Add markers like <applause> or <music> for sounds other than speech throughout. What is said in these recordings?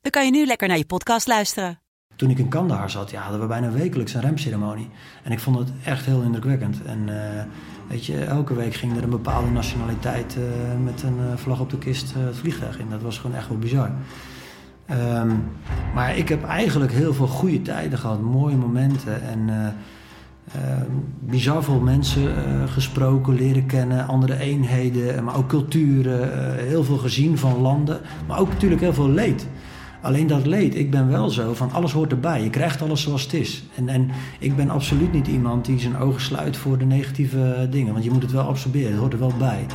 dan kan je nu lekker naar je podcast luisteren. Toen ik in Kandahar zat, ja, hadden we bijna wekelijks een remceremonie. En ik vond het echt heel indrukwekkend. En uh, weet je, elke week ging er een bepaalde nationaliteit uh, met een uh, vlag op de kist het vliegtuig in. Dat was gewoon echt wel bizar. Um, maar ik heb eigenlijk heel veel goede tijden gehad, mooie momenten. En bizar veel mensen gesproken, leren kennen, andere eenheden, maar ook culturen. heel veel gezien van landen, maar ook natuurlijk heel veel leed. Alleen dat leed, ik ben wel zo van alles hoort erbij. Je krijgt alles zoals het is. En, en ik ben absoluut niet iemand die zijn ogen sluit voor de negatieve dingen. Want je moet het wel absorberen, het hoort er wel bij.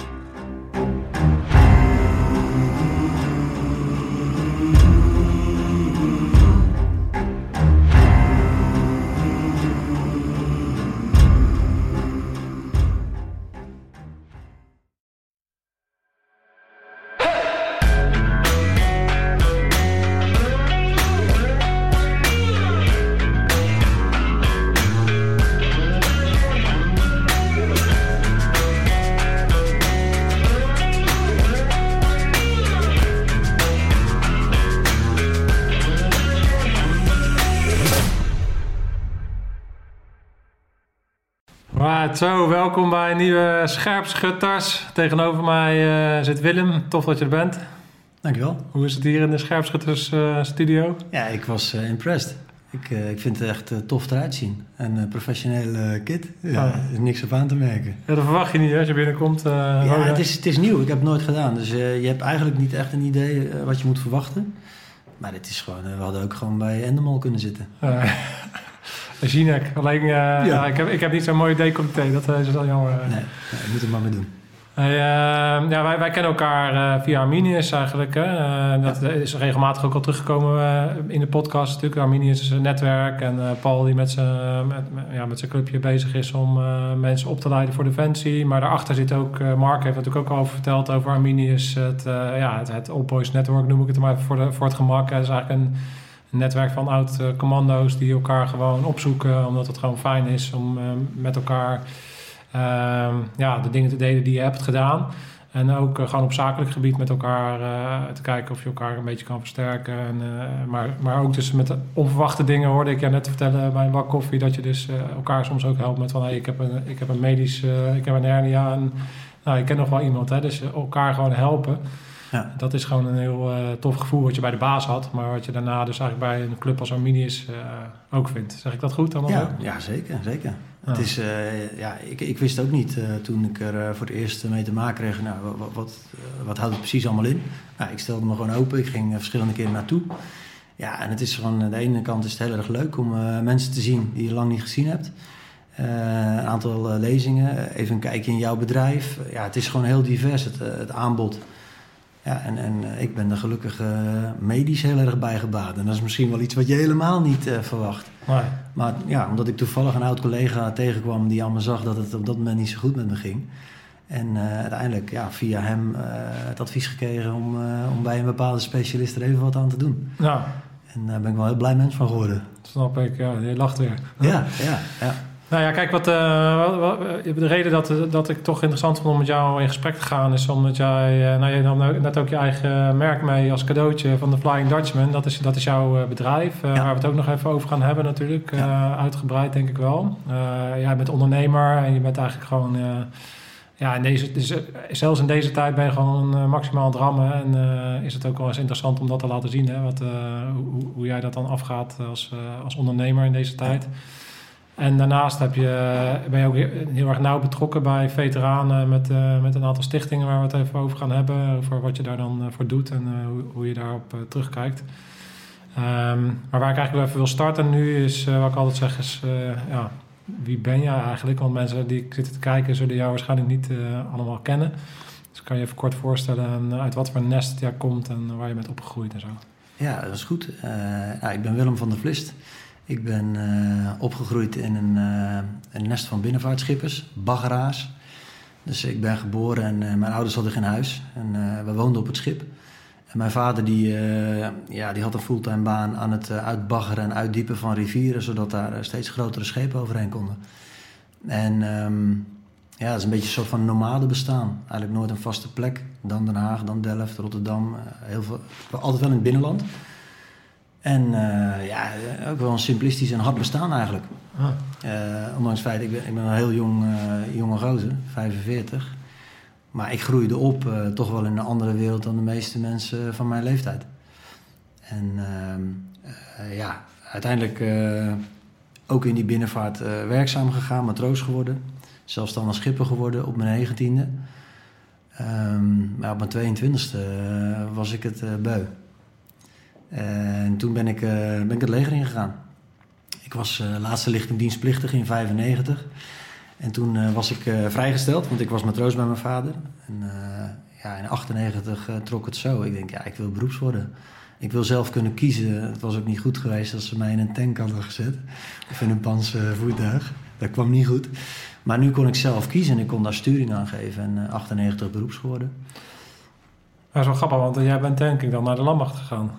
Zo, welkom bij een nieuwe Scherpschutters. Tegenover mij uh, zit Willem. Tof dat je er bent. Dankjewel. Hoe is het hier in de Scherpschutters uh, studio? Ja, ik was uh, impressed. Ik, ik vind het echt tof eruit zien. Een professionele kit. Ja, oh. Er is niks op aan te merken. Ja, dat verwacht je niet hè, als je binnenkomt. ja, het is, het is nieuw. Ik heb het nooit gedaan. Dus je hebt eigenlijk niet echt een idee wat je moet verwachten. Maar het is gewoon, we hadden ook gewoon bij Endemol kunnen zitten. Jinek. Alleen, uh, ja. ja. ik, heb, ik heb niet zo'n mooie decolleté. Dat uh, is wel jammer. Nee, nee ik moet er maar mee doen. Uh, ja, wij, wij kennen elkaar via Arminius eigenlijk. Hè. dat ja. is regelmatig ook al teruggekomen in de podcast natuurlijk. Arminius is een netwerk. En Paul die met zijn met, ja, met clubje bezig is om mensen op te leiden voor Defensie. Maar daarachter zit ook, Mark heeft natuurlijk ook al verteld over Arminius. Het, ja, het, het All Boys Network noem ik het maar voor, de, voor het gemak. Het is eigenlijk een netwerk van oud-commando's die elkaar gewoon opzoeken, omdat het gewoon fijn is om ehm, met elkaar ehm, ja, de dingen te delen die je hebt gedaan. En ook uh, gewoon op zakelijk gebied met elkaar te kijken of je elkaar een beetje kan versterken. En, maar, maar ook dus met onverwachte dingen hoorde ik je net vertellen bij een bak koffie. Dat je dus elkaar soms ook helpt met van hey, ik, heb een, ik heb een medisch, ik heb een hernia. En nou, ik ken nog wel iemand. Hè, dus elkaar gewoon helpen. Ja. Dat is gewoon een heel uh, tof gevoel wat je bij de baas had, maar wat je daarna dus eigenlijk bij een club als Arminius uh, ook vindt. Zeg ik dat goed dan? Ja, ja, zeker. zeker. Het is, uh, ja, ik, ik wist ook niet toen ik er voor het eerst mee te maken kreeg, nou, wat, wat, wat houdt het precies allemaal in? Nou, ik stelde me gewoon open, ik ging verschillende keren naartoe. Ja, en het is van de ene kant is het heel erg leuk om mensen te zien die je lang niet gezien hebt. een aantal lezingen, even een kijkje in jouw bedrijf. Ja, het is gewoon heel divers, het, het aanbod. Ja, en, en eh, ik ben er gelukkig uh, medisch heel erg bij gebaat. En dat is misschien wel iets wat je helemaal niet uh, verwacht. Nee. Maar ja, omdat ik toevallig een oud collega tegenkwam die allemaal zag dat het op dat moment niet zo goed met me ging. En uh, uiteindelijk ja, via hem het advies gekregen om, om bij een bepaalde specialist er even wat aan te doen. Ja. En daar ben ik wel heel blij mens van geworden. snap ik, ja. Je lacht weer. Ja, ja, ja. Nou ja, kijk, wat, uh, de reden dat, dat ik toch interessant vond om met jou in gesprek te gaan... is omdat jij, uh, nou, je nam net ook je eigen merk mee als cadeautje van de Flying Dutchman. Dat is, dat is jouw bedrijf, uh, waar we het ook nog even over gaan hebben natuurlijk. Ja. uitgebreid denk ik wel. jij bent ondernemer en je bent eigenlijk gewoon... ja, in deze, dus, zelfs in deze tijd ben je gewoon maximaal drammen. En is het ook wel eens interessant om dat te laten zien. Hè? Wat, hoe, hoe jij dat dan afgaat als, als ondernemer in deze tijd. En daarnaast heb je, ben je ook heel erg nauw betrokken bij veteranen met, uh, met een aantal stichtingen waar we het even over gaan hebben. Over wat je daar dan uh, voor doet en uh, hoe, hoe, je daarop terugkijkt. Um, maar waar ik eigenlijk wel even wil starten nu is, wat ik altijd zeg, is ja, wie ben jij eigenlijk? Want mensen die zitten te kijken zullen jou waarschijnlijk niet allemaal kennen. Dus kan je even kort voorstellen uit wat voor nest jij komt en waar je bent opgegroeid en zo. Ja, dat is goed. Ik ben Willem van der Vlist. Ik ben uh, opgegroeid in een, uh, een, nest van binnenvaartschippers, baggeraars. Dus ik ben geboren en mijn ouders hadden geen huis. En we woonden op het schip. En mijn vader die, ja, die had een fulltime baan aan het uitbaggeren en uitdiepen van rivieren... zodat daar steeds grotere schepen overheen konden. En um, ja, het is een beetje soort van nomade bestaan. Eigenlijk nooit een vaste plek. Dan Den Haag, dan Delft, Rotterdam. Heel veel, altijd wel in het binnenland. En uh, ja, ook wel een simplistisch en hard bestaan eigenlijk. Ah. Uh, ondanks het feit, ik ben, ik ben een heel jong, uh, jonge gozer, 45. Maar ik groeide op toch wel in een andere wereld dan de meeste mensen van mijn leeftijd. En ehm, ja, uiteindelijk ook in die binnenvaart werkzaam gegaan, matroos geworden. Zelfstandig schipper geworden op mijn negentiende. Um, maar op mijn 22e was ik het beu. En toen ben ik, uh, ben ik het leger ingegaan. Ik was uh, laatste lichtingdienstplichtig in 95. En toen uh, was ik vrijgesteld, want ik was matroos bij mijn vader. En ja, in 98 trok het zo. Ik denk, ja, ik wil beroeps worden. Ik wil zelf kunnen kiezen. Het was ook niet goed geweest als ze mij in een tank hadden gezet. Of in een panzervoertuig. Dat kwam niet goed. Maar nu kon ik zelf kiezen en ik kon daar sturing aan geven. En 98 beroeps geworden. Dat is wel grappig, want jij bent denk ik dan naar de landmacht gegaan.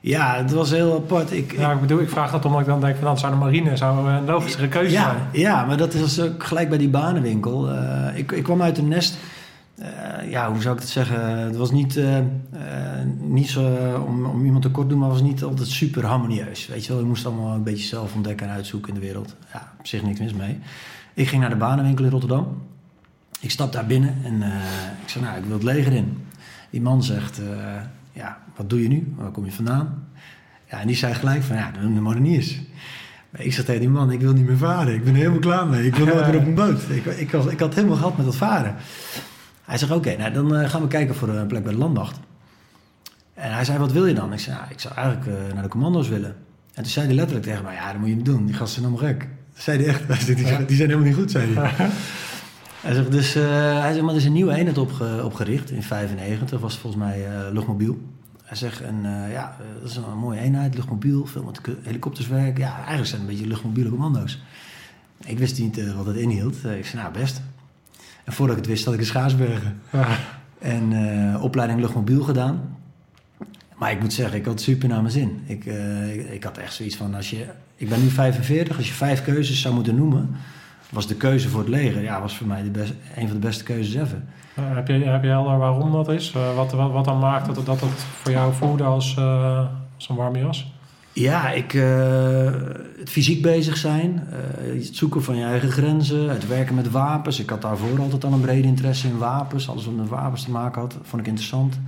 Ja, het was heel apart. Ik, ja, ik bedoel, ik vraag dat omdat ik dan denk van dan zou de marine zou een logischere keuze ja, zijn. Ja, maar dat is ook gelijk bij die banenwinkel. Uh, ik, ik kwam uit een nest. Uh, ja, hoe zou ik het zeggen? Het was niet, uh, niet zo, om, om iemand te kort te doen, maar het was niet altijd super harmonieus. Weet je wel, je moest allemaal een beetje zelf ontdekken en uitzoeken in de wereld. Ja, op zich niks mis mee. Ik ging naar de banenwinkel in Rotterdam. Ik stap daar binnen en ik zei, nou, ik wil het leger in. Die man zegt ja, wat doe je nu? Waar kom je vandaan? Ja, en die zei gelijk van, ja, de modeniers. Maar ik zei tegen die man, ik wil niet meer varen. Ik ben er helemaal klaar mee. Ik wil nooit <laughs> meer op een boot. Ik, ik, was, ik had helemaal gehad met dat varen. Hij zegt, oké, nou, dan uh, gaan we kijken voor een plek bij de landmacht. En hij zei, wat wil je dan? Ik zei, ik zou eigenlijk uh, naar de commando's willen. En toen zei hij letterlijk tegen mij, ja, dat moet je niet doen. Die gasten zijn helemaal gek. Dat zei hij echt. <laughs> Die zijn helemaal niet goed, zei hij. <laughs> Hij zegt, dus, uh, hij zegt, maar er is een nieuwe eenheid opge, opgericht in 95, was volgens mij uh, luchtmobiel. Hij zegt, en uh, ja, dat is een mooie eenheid, luchtmobiel, veel met helikopters werken. Ja, eigenlijk zijn het een beetje luchtmobiele commando's. Ik wist niet wat het inhield. ik zei, nou best. En voordat ik het wist, had ik in Schaarsbergen. Ja. En opleiding luchtmobiel gedaan. Maar ik moet zeggen, ik had super naar mijn zin. Ik, ik, ik had echt zoiets van, als je, ik ben nu 45, als je vijf keuzes zou moeten noemen was de keuze voor het leger, ja, was voor mij de best, een van de beste keuzes ever. Uh, heb, je, heb je helder waarom dat is? Uh, wat, wat, wat dan maakt dat, dat het voor jou voelde als, uh, als een warme jas? Ja, ik, het fysiek bezig zijn, het zoeken van je eigen grenzen, het werken met wapens. Ik had daarvoor altijd al een brede interesse in wapens. Alles wat met wapens te maken had, vond ik interessant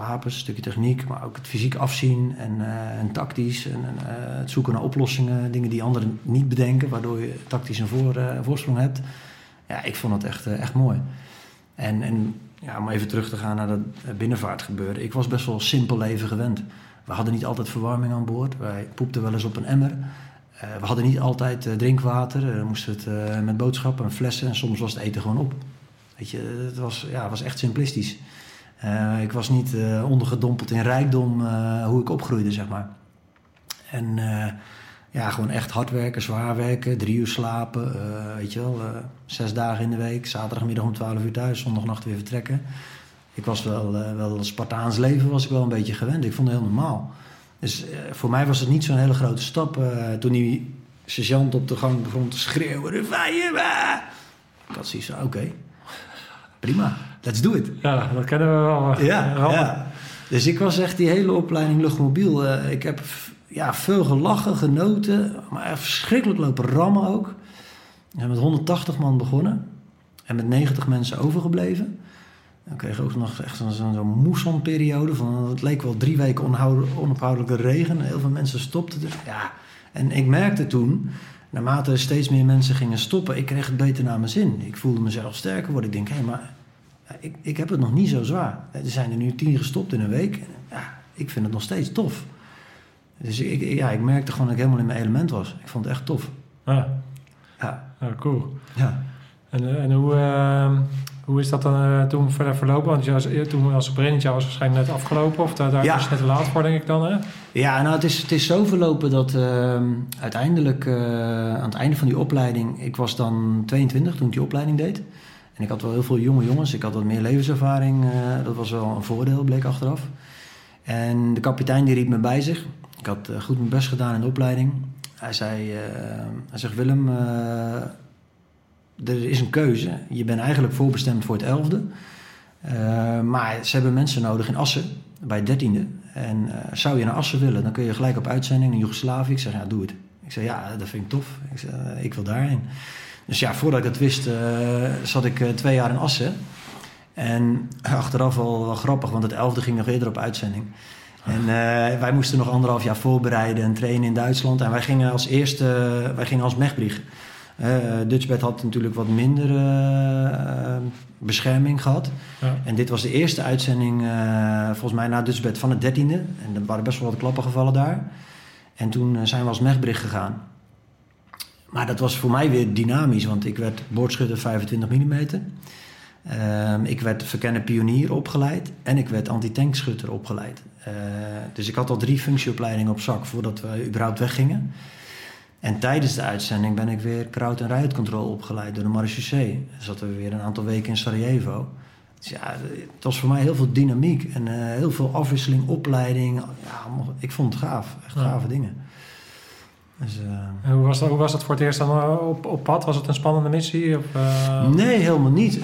wapens, een stukje techniek, maar ook het fysiek afzien en, uh, en tactisch. En, uh, het zoeken naar oplossingen, dingen die anderen niet bedenken, waardoor je tactisch een voor, uh, voorsprong hebt. Ja, ik vond het echt, echt mooi. En, en ja, om even terug te gaan naar dat binnenvaartgebeuren. Ik was best wel simpel leven gewend. We hadden niet altijd verwarming aan boord. Wij poepten wel eens op een emmer. we hadden niet altijd drinkwater. We moesten het met boodschappen en flessen. En soms was het eten gewoon op. Weet je, het was, ja, het was echt simplistisch. Uh, ik was niet uh, ondergedompeld in rijkdom uh, hoe ik opgroeide, zeg maar. En ja, gewoon echt hard werken, zwaar werken, drie uur slapen, weet je wel, zes dagen in de week, zaterdagmiddag om twaalf uur thuis, zondagnacht weer vertrekken. Ik was wel, wel Spartaans leven was ik wel een beetje gewend. Ik vond het heel normaal. Dus voor mij was het niet zo'n hele grote stap toen die sergeant op de gang begon te schreeuwen, reveille Ik had zoiets oké, prima let's do it. Ja, dat kennen we wel. Ja, ja. Dus ik was echt die hele opleiding luchtmobiel. Uh, ik heb ja, veel gelachen, genoten, maar verschrikkelijk lopen rammen ook. We zijn met 180 man begonnen en met 90 mensen overgebleven. Dan kreeg ik ook nog echt zo'n zo moessonperiode. Van, het leek wel drie weken onophoudelijke regen. Heel veel mensen stopten. Dus, ja. En ik merkte toen, naarmate steeds meer mensen gingen stoppen, ik kreeg het beter naar mijn zin. Ik voelde mezelf sterker worden. Ik denk, hé, hey, maar ik, ik heb het nog niet zo zwaar. Er zijn er nu tien gestopt in een week. Ja, ik vind het nog steeds tof. Dus ik, ja, ik merkte gewoon dat ik helemaal in mijn element was. Ik vond het echt tof. Ja, ja. cool. Ja. En, eh, en hoe, uh, Hoe is dat dan uh, toen verder verlopen? Want je was, toen als trainingjaar was waarschijnlijk net afgelopen. Of daar, daar Ja. was je net te laat voor, denk ik dan. Hè? Ja, nou, het is, het is zo verlopen dat ehm, uiteindelijk eh, aan het einde van die opleiding... Ik was dan 22 toen ik die opleiding deed. En ik had wel heel veel jonge jongens. Ik had wat meer levenservaring. eh, dat was wel een voordeel, bleek achteraf. En de kapitein die riep me bij zich. Ik had eh, goed mijn best gedaan in de opleiding. Hij zei, eh, hij zegt Willem, er is een keuze. Je bent eigenlijk voorbestemd voor het elfde. Maar ze hebben mensen nodig in Assen, bij het dertiende. En zou je naar Assen willen, dan kun je gelijk op uitzending naar Joegoslavië. Ik zeg, ja, doe het. Ik zeg, ja, dat vind ik tof. Ik, zeg, ik wil daarheen. Dus ja, voordat ik dat wist, eh, zat ik eh, twee jaar in Assen. En achteraf wel, wel grappig, want het elfde ging nog eerder op uitzending. En eh, wij moesten nog anderhalf jaar voorbereiden en trainen in Duitsland. En wij gingen als eerste, wij gingen als Mechbrieg. Uh, Dutchbed had natuurlijk wat minder bescherming gehad. Ja. En dit was de eerste uitzending, volgens mij na Dutchbed van het dertiende. En er waren best wel wat klappen gevallen daar. En toen eh, zijn we als Mechbrieg gegaan. Maar dat was voor mij weer dynamisch, want ik werd boordschutter 25 mm. Um, ik werd verkennen pionier opgeleid en ik werd antitankschutter opgeleid. Uh, dus ik had al drie functieopleidingen op zak voordat we überhaupt weggingen. En tijdens de uitzending ben ik weer kraut- en riotcontrole opgeleid door de marechaussee. Zaten we weer een aantal weken in Sarajevo. Dus ja, het was voor mij heel veel dynamiek en uh, heel veel afwisseling, opleiding. Ja, ik vond het gaaf, echt Ja. gave dingen. Dus, uh, En hoe was, dat, hoe was dat voor het eerst dan uh, op, op pad? Was het een spannende missie? Of, uh... Nee, helemaal niet.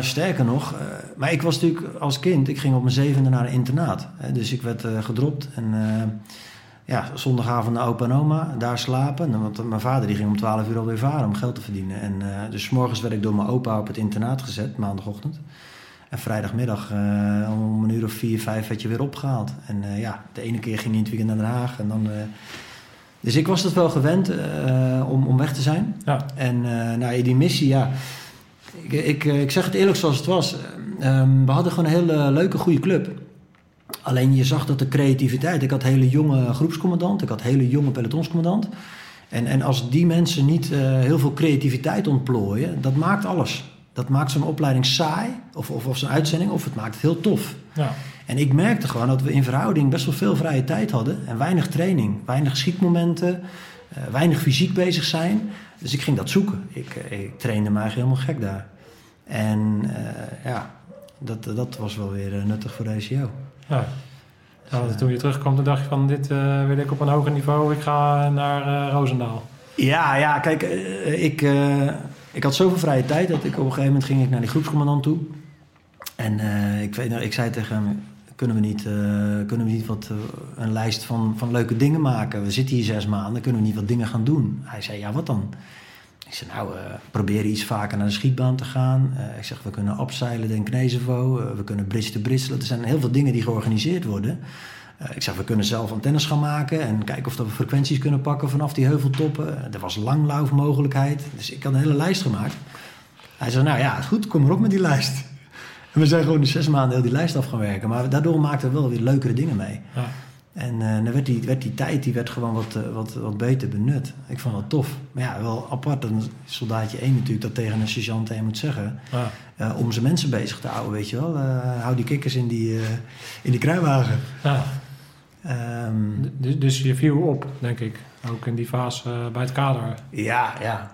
Sterker nog, maar ik was natuurlijk als kind, ik ging op mijn zevende naar een internaat. Hè, dus ik werd gedropt en ja, zondagavond naar opa en oma, daar slapen. Want mijn vader die ging om 12 uur alweer varen om geld te verdienen. En, uh, dus morgens werd ik door mijn opa op het internaat gezet, maandagochtend. En vrijdagmiddag uh, om een uur of vier, vijf werd je weer opgehaald. En uh, ja, de ene keer ging je in het weekend naar Den Haag. En dan, dus ik was het wel gewend om, om weg te zijn. Ja. En nou, die missie, ja. Ik, ik, ik zeg het eerlijk zoals het was. Um, we hadden gewoon een hele leuke, goede club. Alleen je zag dat de creativiteit. Ik had hele jonge groepscommandant, ik had hele jonge pelotonscommandant. En, en als die mensen niet uh, heel veel creativiteit ontplooien, dat maakt alles. Dat maakt zo'n opleiding saai, of, of, of zo'n uitzending, of het maakt het heel tof. Ja. En ik merkte gewoon dat we in verhouding best wel veel vrije tijd hadden en weinig training, weinig schietmomenten, uh, weinig fysiek bezig zijn. Dus ik ging dat zoeken. Ik, uh, ik trainde me eigenlijk helemaal gek daar. En ja, dat, dat was wel weer nuttig voor de ECO. Ja. Nou, toen je terugkwam, toen dacht je van dit wil ik op een hoger niveau. Ik ga naar Roosendaal. Ja, ja, kijk, ik, ik had zoveel vrije tijd dat ik op een gegeven moment ging ik naar die groepscommandant toe. En ik, weet, ik zei tegen hem, kunnen we niet, kunnen we niet wat, een lijst van, van leuke dingen maken? We zitten hier zes maanden, kunnen we niet wat dingen gaan doen? Hij zei, ja, wat dan? Ik zei, nou, probeer iets vaker naar de schietbaan te gaan. Ik zeg, we kunnen abseilen en Knezevo. We kunnen bridge te. Er zijn heel veel dingen die georganiseerd worden. Ik zeg, we kunnen zelf antennes gaan maken... en kijken of we frequenties kunnen pakken vanaf die heuveltoppen. er was langlaufmogelijkheid. Dus ik had een hele lijst gemaakt. Hij zei, nou ja, goed, kom maar op met die lijst. <laughs> En we zijn gewoon de zes maanden heel die lijst af gaan werken. Maar daardoor maakten we wel weer leukere dingen mee. Ja. En uh, dan werd die, werd die tijd die werd gewoon wat, wat, wat beter benut. Ik vond dat tof. Maar ja, wel apart dat een soldaatje 1 natuurlijk dat tegen een sergeant 1 moet zeggen. Ja. Uh, om zijn mensen bezig te houden, weet je wel. hou die kikkers in die, in die kruiwagen. Ja. Um, dus, dus je viel op, denk ik. Ook in die fase bij het kader. Ja, ja.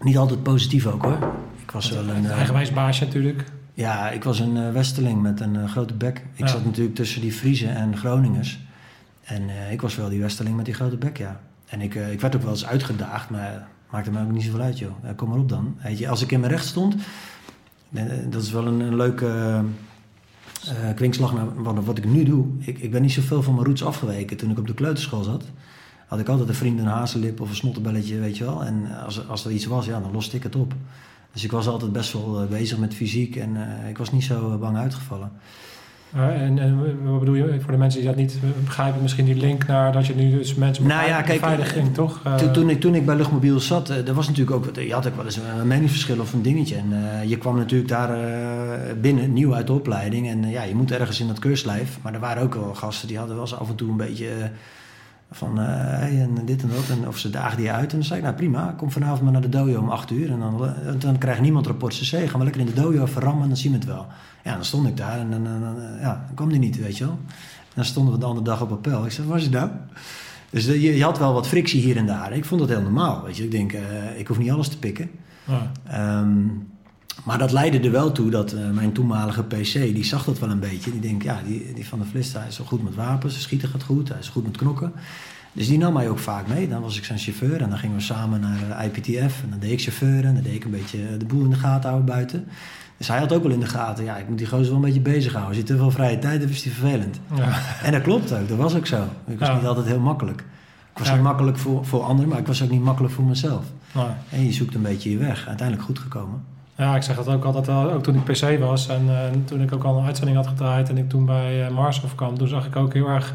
Niet altijd positief ook hoor. Ik was wel een... Eigenwijs baasje natuurlijk. Ja, ik was een uh, Westerling met een uh, grote bek. Ik Ja. zat natuurlijk tussen die Friesen en Groningers. En ik was wel die Westerling met die grote bek, ja. En ik, ik werd ook wel eens uitgedaagd, maar maakte me ook niet zoveel uit, joh. kom maar op dan. Weet je, als ik in mijn recht stond, dat is wel een, een leuke kwinkslag naar wat, ik nu doe. Ik, ik ben niet zoveel van mijn roots afgeweken. Toen ik op de kleuterschool zat, had ik altijd een vriend een hazenlip of een snottenbelletje, weet je wel. En als, als er iets was, ja, dan loste ik het op. Dus ik was altijd best wel uh, bezig met fysiek en ik was niet zo bang uitgevallen. Uh, en, en, wat bedoel je, voor de mensen die dat niet begrijpen, misschien die link naar dat je nu dus mensen nou ja, kijk, beveiliging, toch? Toen, toen, ik, toen ik bij Luchtmobiel zat, er was natuurlijk ook, je had ook wel eens een meningsverschil of een dingetje. En je kwam natuurlijk daar binnen, nieuw uit de opleiding. En ja, je moet ergens in dat keurslijf. Maar er waren ook wel gasten die hadden wel eens af en toe een beetje Van hey, en dit en dat. En of ze dagen die uit. En dan zei ik, nou prima, kom vanavond maar naar de dojo om acht uur. En dan, dan krijgt niemand rapport CC. Gaan we lekker in de dojo verrammen en dan zien we het wel. Ja, dan stond ik daar en dan, ja, dan kwam die niet, weet je wel. En dan stonden we de andere dag op appel. Ik zei, waar was je nou? Dus je, je, had wel wat frictie hier en daar. Ik vond dat heel normaal, weet je. Ik denk, ik hoef niet alles te pikken. Ja. Ehm, maar dat leidde er wel toe dat uh, mijn toenmalige PC, die zag dat wel een beetje. Die denkt, ja, die, die van de Vlist, hij is zo goed met wapens, schieten gaat goed, hij is goed met knokken. Dus die nam mij ook vaak mee. Dan was ik zijn chauffeur en dan gingen we samen naar IPTF. En dan deed ik chauffeur en dan deed ik een beetje de boel in de gaten houden buiten. Dus hij had ook wel in de gaten, ja, ik moet die gozer wel een beetje bezighouden. Als je te veel vrije tijd hebt, is die vervelend. Ja. En dat klopt ook, dat was ook zo. Ik was niet altijd heel makkelijk. Ik was niet makkelijk voor, voor anderen, maar ik was ook niet makkelijk voor mezelf. En je zoekt een beetje je weg. Uiteindelijk goed gekomen. Ja, ik zeg dat ook altijd, ook toen ik PC was en uh, toen ik ook al een uitzending had gedraaid en ik toen bij uh, Mars kwam, toen zag ik ook heel erg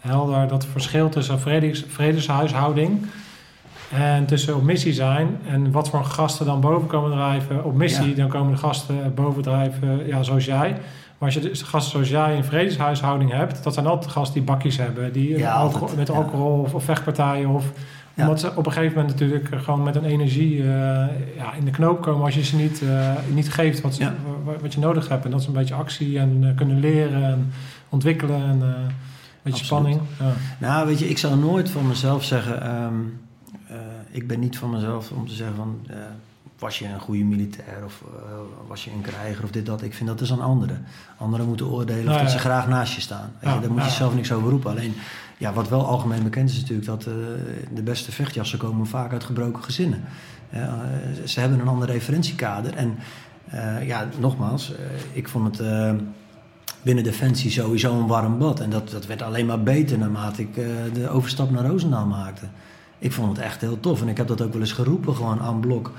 helder dat verschil tussen vredes, vredeshuishouding en tussen op missie zijn en wat voor gasten dan boven komen drijven. Op missie, dan komen de gasten boven drijven, ja, zoals jij. Maar als je dus gasten zoals jij een vredeshuishouding hebt, dat zijn altijd gasten die bakjes hebben, die ja, alcohol, met alcohol of, of vechtpartijen of omdat ze op een gegeven moment natuurlijk gewoon met een energie uh, ja, in de knoop komen als je ze niet, uh, niet geeft wat, ze, wat je nodig hebt. En dat ze een beetje actie en uh, kunnen leren en ontwikkelen en een beetje spanning. Ja. Nou, weet je, ik zou nooit van mezelf zeggen. Um, ik ben niet van mezelf om te zeggen van was je een goede militair of was je een krijger of dit dat. Ik vind dat is aan anderen. Anderen moeten oordelen of dat ze graag naast je staan. Je, daar moet je zelf niks over roepen. Alleen ja, wat wel algemeen bekend is natuurlijk dat uh, de beste vechtjassen komen vaak uit gebroken gezinnen. Ze hebben een ander referentiekader. En ja, nogmaals, ik vond het binnen Defensie sowieso een warm bad. En dat, dat werd alleen maar beter naarmate ik de overstap naar Roosendaal maakte. Ik vond het echt heel tof. En ik heb dat ook wel eens geroepen, gewoon aan blok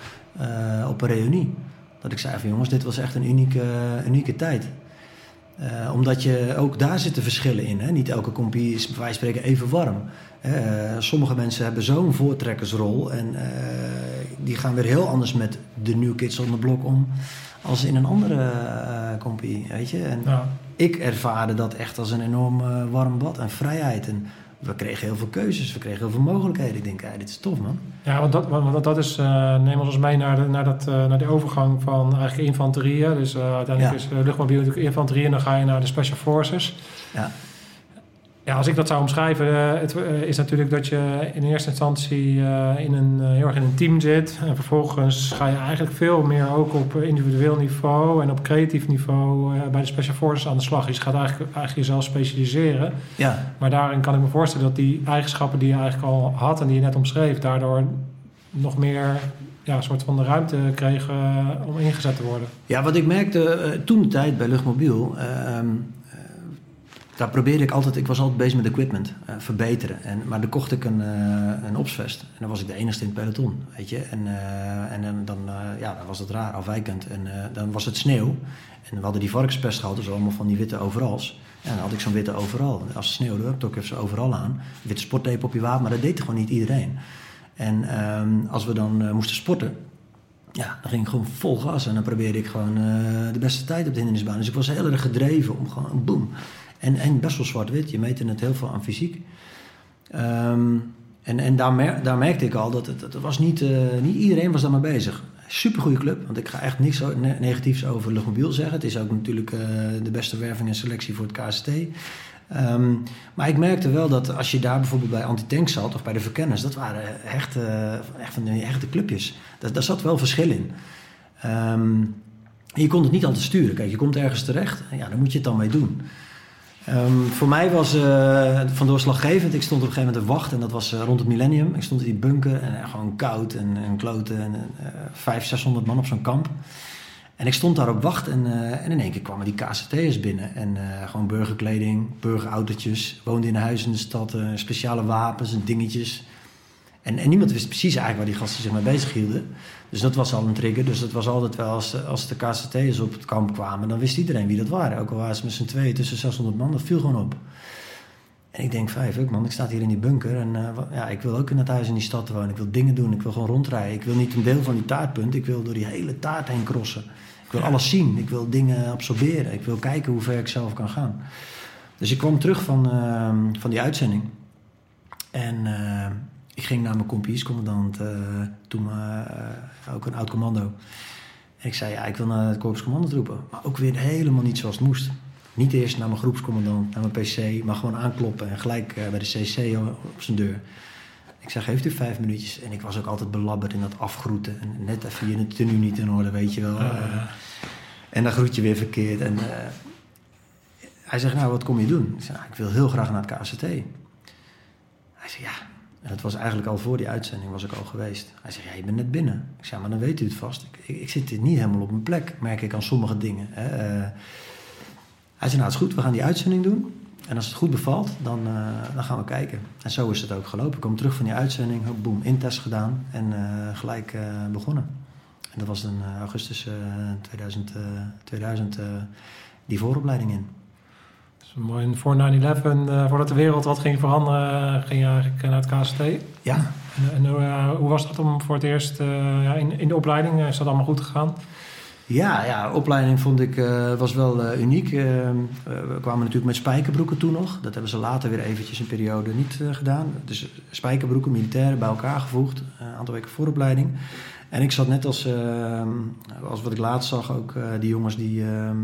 op een reunie. Dat ik zei van jongens, dit was echt een unieke, unieke tijd. Uh, omdat je ook daar zitten verschillen in. Hè? Niet elke compie is bij wijze van spreken even warm. Uh, sommige mensen hebben zo'n voortrekkersrol en die gaan weer heel anders met de New Kids on the Block om als in een andere compie. Weet je? En ja. ik ervaarde dat echt als een enorm warm bad en vrijheid. En we kregen heel veel keuzes, we kregen heel veel mogelijkheden. Ik denk, dit is tof man. Ja, want dat, want dat is, uh, neem ons mee naar, de, naar, dat, uh, naar de overgang van eigenlijk infanterie. Dus uh, uiteindelijk is luchtmobiel natuurlijk infanterie en dan ga je naar de Special Forces. Ja. Ja, als ik dat zou omschrijven, uh, het, uh, is natuurlijk dat je in eerste instantie uh, in een, heel erg in een team zit. En vervolgens ga je eigenlijk veel meer ook op individueel niveau en op creatief niveau bij de Special Forces aan de slag. Dus je gaat eigenlijk, eigenlijk jezelf specialiseren. Ja. Maar daarin kan ik me voorstellen dat die eigenschappen die je eigenlijk al had en die je net omschreef, daardoor nog meer ja, een soort van de ruimte kregen om ingezet te worden. Ja, wat ik merkte toen de tijd bij Luchtmobiel. Ehm, daar probeerde ik altijd, ik was altijd bezig met equipment, uh, verbeteren. En, maar dan kocht ik een, uh, een opsvest en dan was ik de enigste in het peloton, weet je. En, uh, en dan, ja, dan was het raar, afwijkend. En dan was het sneeuw. En we hadden die varkenspest gehad, dus allemaal van die witte overals. En dan had ik zo'n witte overal. Als het sneeuwde, trok ik ze overal aan. Witte sporttape op je wapen, maar dat deed gewoon niet iedereen. En um, als we dan moesten sporten, ja, dan ging ik gewoon vol gas. En dan probeerde ik gewoon de beste tijd op de hindernisbaan. Dus ik was heel erg gedreven om gewoon, boem. En, en best wel zwart-wit. Je meette het heel veel aan fysiek. Um, en en daar, daar, merkte ik al dat het, het was niet, uh, niet iedereen was daarmee bezig. Super goede club, want ik ga echt niks ne negatiefs over Luchtmobiel zeggen. Het is ook natuurlijk uh, de beste werving en selectie voor het KST. Ehm, maar ik merkte wel dat als je daar bijvoorbeeld bij Antitank zat of bij de verkenners, dat waren echt, uh, echt van die clubjes. Daar, daar zat wel verschil in. Um, je kon het niet altijd sturen. Kijk, je komt ergens terecht, ja, dan moet je het dan mee doen. Um, voor mij was uh, van doorslaggevend. Ik stond op een gegeven moment te wachten en dat was uh, rond het millennium. Ik stond in die bunker en uh, gewoon koud en, en kloten en vijf, 600 man op zo'n kamp. En ik stond daar op wacht en, en in één keer kwamen die KCT'ers binnen. En gewoon burgerkleding, burgerautootjes, woonden in huis in de stad, speciale wapens en dingetjes. En, en, niemand wist precies eigenlijk waar die gasten zich mee bezig hielden. Dus dat was al een trigger. Dus dat was altijd wel, als de, als de KCT'ers op het kamp kwamen, dan wist iedereen wie dat waren. Ook al waren ze met z'n tweeën tussen 600 man, dat viel gewoon op. En ik denk, vijf, man, ik sta hier in die bunker en uh, ja, ik wil ook in het huis in die stad wonen. Ik wil dingen doen, ik wil gewoon rondrijden. Ik wil niet een deel van die taartpunt, ik wil door die hele taart heen crossen. Ik wil alles zien, ik wil dingen absorberen. Ik wil kijken hoe ver ik zelf kan gaan. Dus ik kwam terug van, uh, van die uitzending. En ik ging naar mijn kompiescommandant, toen ook een oud commando. En ik zei, ja, ik wil naar het korpscommandant roepen. Maar ook weer helemaal niet zoals het moest. Niet eerst naar mijn groepscommandant, naar mijn PC, maar gewoon aankloppen en gelijk bij de CC op zijn deur. Ik zeg, heeft u vijf minuutjes? En ik was ook altijd belabberd in dat afgroeten. En net even je tenue niet in orde, weet je wel. Uh, en dan groet je weer verkeerd. En uh, hij zegt, nou, wat kom je doen? Ik zeg, nou, ik wil heel graag naar het KCT. Hij zegt, ja. En dat was eigenlijk al voor die uitzending, was ik al geweest. Hij zegt, ja, je bent net binnen. Ik zeg, maar dan weet u het vast. Ik, ik, zit niet helemaal op mijn plek, merk ik aan sommige dingen. Hè. Uh, hij zei, nou, het is goed, we gaan die uitzending doen. En als het goed bevalt, dan, uh, dan gaan we kijken. En zo is het ook gelopen. Ik kwam terug van die uitzending, boem, intest gedaan en uh, gelijk begonnen. En dat was in augustus 2000, 2000 die vooropleiding in. Mooi, voor 9-11, voordat de wereld wat ging veranderen, ging je eigenlijk naar het KST. Ja. En, en hoe was dat om voor het eerst ja, in, in de opleiding? Is dat allemaal goed gegaan? Ja, ja, opleiding vond ik was wel uniek. Uh, we kwamen natuurlijk met spijkerbroeken toen nog. Dat hebben ze later weer eventjes een periode niet gedaan. Dus spijkerbroeken, militairen bij elkaar gevoegd. een aantal weken vooropleiding. En ik zat net als, ehm, als wat ik laatst zag, ook die jongens die ehm,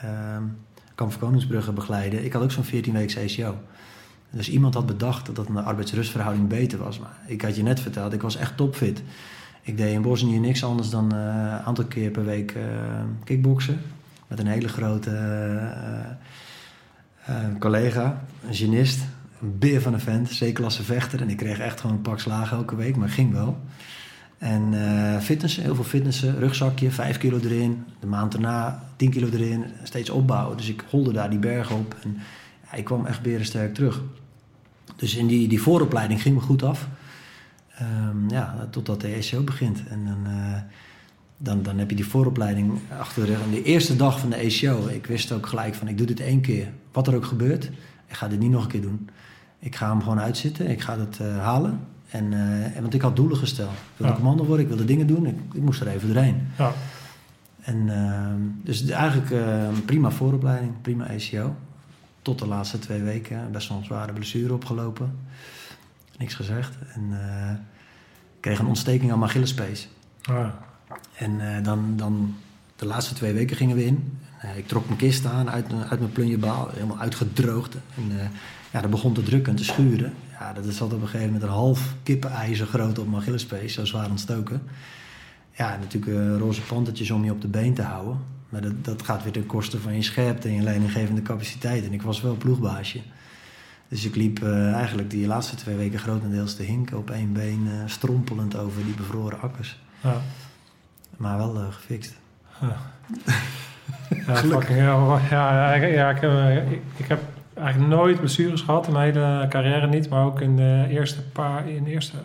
ehm, Kamp Koningsbrugge begeleiden. Ik had ook zo'n 14 weken ECO. Dus iemand had bedacht dat een arbeidsrustverhouding beter was. Maar ik had je net verteld, ik was echt topfit. Ik deed in Bosnië niks anders dan een uh, aantal keer per week uh, kickboksen. Met een hele grote uh, collega, een genist. Een beer van een vent, C-klasse vechter. En ik kreeg echt gewoon een pak slagen elke week, maar ging wel. En fitnessen, heel veel fitnessen. Rugzakje, 5 kilo erin. De maand daarna 10 kilo erin. Steeds opbouwen. Dus ik holde daar die berg op. En ja, ik kwam echt berensterk terug. Dus in die, die vooropleiding ging me goed af. Um, ja, totdat de ECO begint. En dan, uh, dan, dan heb je die vooropleiding achter de rug. En de eerste dag van de ECO, ik wist ook gelijk van ik doe dit één keer. Wat er ook gebeurt, ik ga dit niet nog een keer doen. Ik ga hem gewoon uitzitten, ik ga het uh, halen. En, uh, en, want ik had doelen gesteld. Ik wilde ja. commando worden, ik wilde dingen doen. Ik, ik moest er even doorheen. Ja. En, ehm, dus eigenlijk een prima vooropleiding, prima ECO. Tot de laatste twee weken best wel een zware blessure opgelopen niks gezegd. En uh, kreeg een ontsteking aan mijn Achillespees. Ah. En uh, dan, dan de laatste twee weken gingen we in. Ik trok mijn kist aan uit, uit mijn plunjebaal, helemaal uitgedroogd. En ja, dat begon te drukken en te schuren. Ja, dat zat op een gegeven moment een half kippenijzer groot op mijn Achillespees, zo zwaar ontstoken. Ja, natuurlijk roze pantertjes om je op de been te houden. Maar dat, dat gaat weer ten koste van je scherpte en je leidinggevende capaciteit. En ik was wel ploegbaasje. Dus ik liep uh, eigenlijk die laatste twee weken grotendeels te hinken op één been, uh, strompelend over die bevroren akkers. Ja. Maar wel uh, gefixt. Ja, ja fucking ja, ja, ja ik, ik, heb eigenlijk nooit blessures gehad in mijn hele carrière niet. Maar ook in de eerste paar, in de eerste,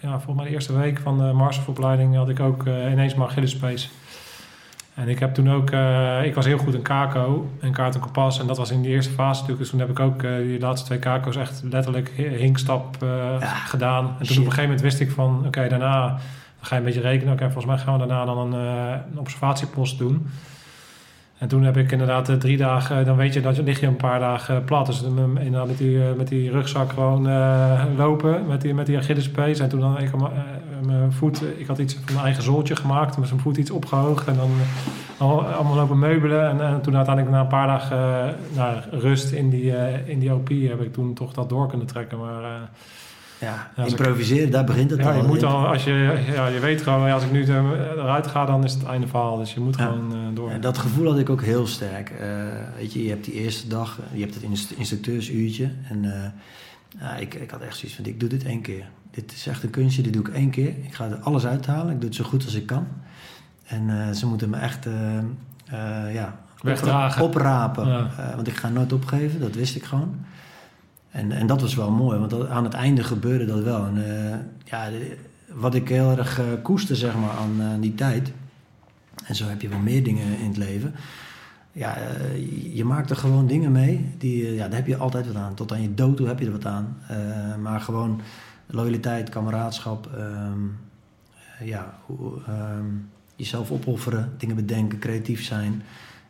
ja, volgens mij de eerste week van de marsopleiding had ik ook ineens mijn Achillespees. En ik heb toen ook, uh, ik was heel goed in kako en kaart en kompas. En dat was in de eerste fase natuurlijk. Dus toen heb ik ook uh, die laatste twee kako's echt letterlijk hinkstap ja, gedaan. En toen shit. op een gegeven moment wist ik van, oké, okay, daarna dan ga je een beetje rekenen. Oké, okay, volgens mij gaan we daarna dan een, een observatiepost doen. En toen heb ik inderdaad uh, drie dagen, dan weet je dat je lig je een paar dagen plat. Dus inderdaad met die, met die rugzak gewoon lopen, met die, met die Achillespees. En toen dan ik mijn voet, ik had iets van mijn eigen zooltje gemaakt, met zijn voet iets opgehoogd. En dan allemaal lopen meubelen. En, en, toen uiteindelijk na een paar dagen nou, rust in die, in die OP heb ik toen toch dat door kunnen trekken. Maar ja, ja improviseren, ik, daar begint het ja, al. Je, moet al, als je, ja, je weet gewoon, als ik nu eruit ga, dan is het einde verhaal. Dus je moet ja. gewoon uh, door. En dat gevoel had ik ook heel sterk. Uh, weet je, je hebt die eerste dag, je hebt het instructeursuurtje. En uh, ik, ik had echt zoiets van, ik doe dit één keer. Dit is echt een kunstje, dit doe ik één keer. Ik ga er alles uithalen, ik doe het zo goed als ik kan. En ze moeten me echt ja, wegdragen. Oprapen. Want ik ga nooit opgeven, dat wist ik gewoon. En, en dat was wel mooi, want aan het einde gebeurde dat wel. En, uh, ja, wat ik heel erg uh, koester zeg maar, aan uh, die tijd, en zo heb je wel meer dingen in het leven. Ja, je maakt er gewoon dingen mee, die, ja, daar heb je altijd wat aan. Tot aan je dood toe heb je er wat aan. maar gewoon loyaliteit, kameraadschap, um, ja, um, jezelf opofferen, dingen bedenken, creatief zijn.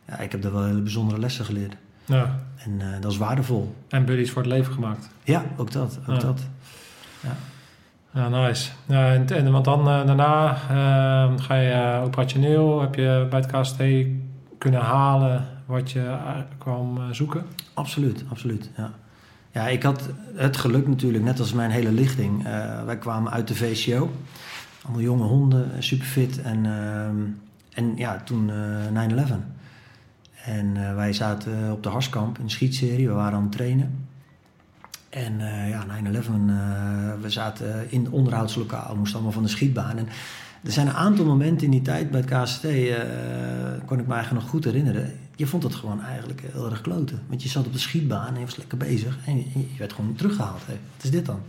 Ja, ik heb daar wel hele bijzondere lessen geleerd. Ja. En eh, dat is waardevol. En buddies voor het leven gemaakt. Ja, ook dat. Ook Ja. dat. Ja, nice. Ja, en, en, want dan eh, daarna eh, ga je eh, operationeel. Heb je bij het KST kunnen halen wat je kwam zoeken? Absoluut, absoluut. Ja. ja, ik had het geluk natuurlijk, net als mijn hele lichting. wij kwamen uit de VCO. Allemaal jonge honden, superfit. En, ehm, en ja, toen eh 9-11. En eh, wij zaten op de Harskamp in de schietserie. We waren aan het trainen. En eh, ja, 9-11, eh, we zaten in het onderhoudslokaal. moesten allemaal van de schietbaan. En er zijn een aantal momenten in die tijd bij het KST, eh kon ik me eigenlijk nog goed herinneren. Je vond het gewoon eigenlijk heel erg kloten. Want je zat op de schietbaan en je was lekker bezig. En je, werd gewoon teruggehaald. Wat is dit dan?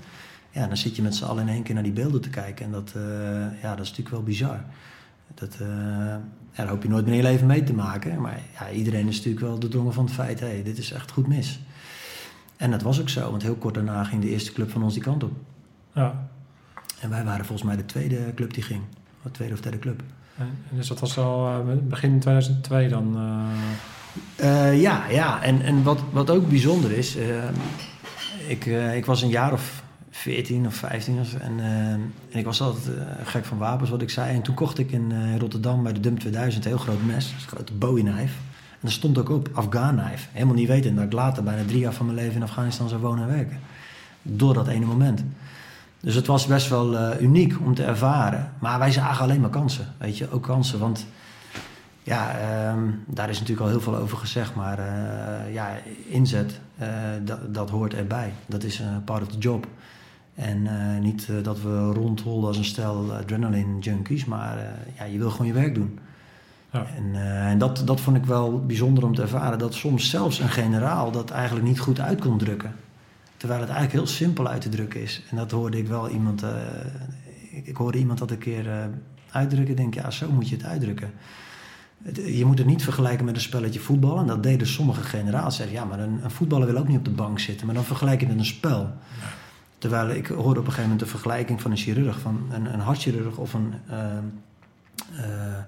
Ja, dan zit je met z'n allen in één keer naar die beelden te kijken. En dat, eh, ja, dat is natuurlijk wel bizar. Dat, eh, ja, daar hoop je nooit meer in je leven mee te maken. Maar ja, iedereen is natuurlijk wel doordrongen van het feit... hé, dit is echt goed mis. En dat was ook zo. Want heel kort daarna ging de eerste club van ons die kant op. Ja. En wij waren volgens mij de tweede club die ging. De tweede of derde club. En, dus dat was al eh, begin 2002 dan? eh, Eh, ja, ja. En, en wat, wat ook bijzonder is, ik, ik was een jaar of 14 of 15 of, en, eh, en ik was altijd eh, gek van wapens, wat ik zei. En toen kocht ik in eh, Rotterdam bij de Dump 2000 een heel groot mes, een grote Bowie knife. En daar stond ook op Afghan knife. Helemaal niet weten dat ik later bijna drie jaar van mijn leven in Afghanistan zou wonen en werken. Door dat ene moment. Dus het was best wel uniek om te ervaren. Maar wij zagen alleen maar kansen. Weet je, ook kansen. Want ja, ehm, daar is natuurlijk al heel veel over gezegd. Maar ja, inzet, dat hoort erbij. Dat is een part of the job. En eh, niet eh, dat we rondholden als een stel adrenaline junkies. Maar eh, ja, je wil gewoon je werk doen. Ja. En, en dat, dat vond ik wel bijzonder om te ervaren. Dat soms zelfs een generaal dat eigenlijk niet goed uit kon drukken. Terwijl het eigenlijk heel simpel uit te drukken is. En dat hoorde ik wel iemand... ik, ik hoorde iemand dat een keer uitdrukken. Ik denk, ja, zo moet je het uitdrukken. Het- Je moet het niet vergelijken met een spelletje voetbal. En dat deden sommige generaals. Zeggen, ja, maar een, een voetballer wil ook niet op de bank zitten. Maar dan vergelijk je het met een spel. Terwijl ik hoorde op een gegeven moment de vergelijking van een chirurg. Van een, een hartchirurg of een eh, eh,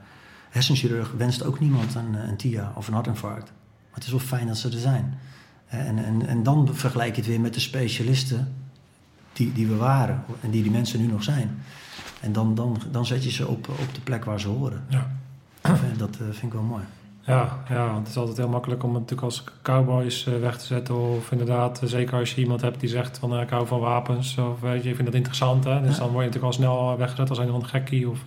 hersenchirurg wenst ook niemand een, een TIA of een hartinfarct. Maar het is wel fijn dat ze er zijn. En, en, en dan vergelijk je het weer met de specialisten die, die we waren. En die die mensen nu nog zijn. En dan, dan, dan zet je ze op, op de plek waar ze horen. Ja. En dat eh, vind ik wel mooi. Ja, ja, want het is altijd heel makkelijk om het natuurlijk als cowboys eh, weg te zetten. Of inderdaad, eh, zeker als je iemand hebt die zegt van eh, ik hou van wapens. Of weet je, ik vind dat interessant. Hè? Dus Ja. dan word je natuurlijk al snel weggezet als een ander gekkie. Of,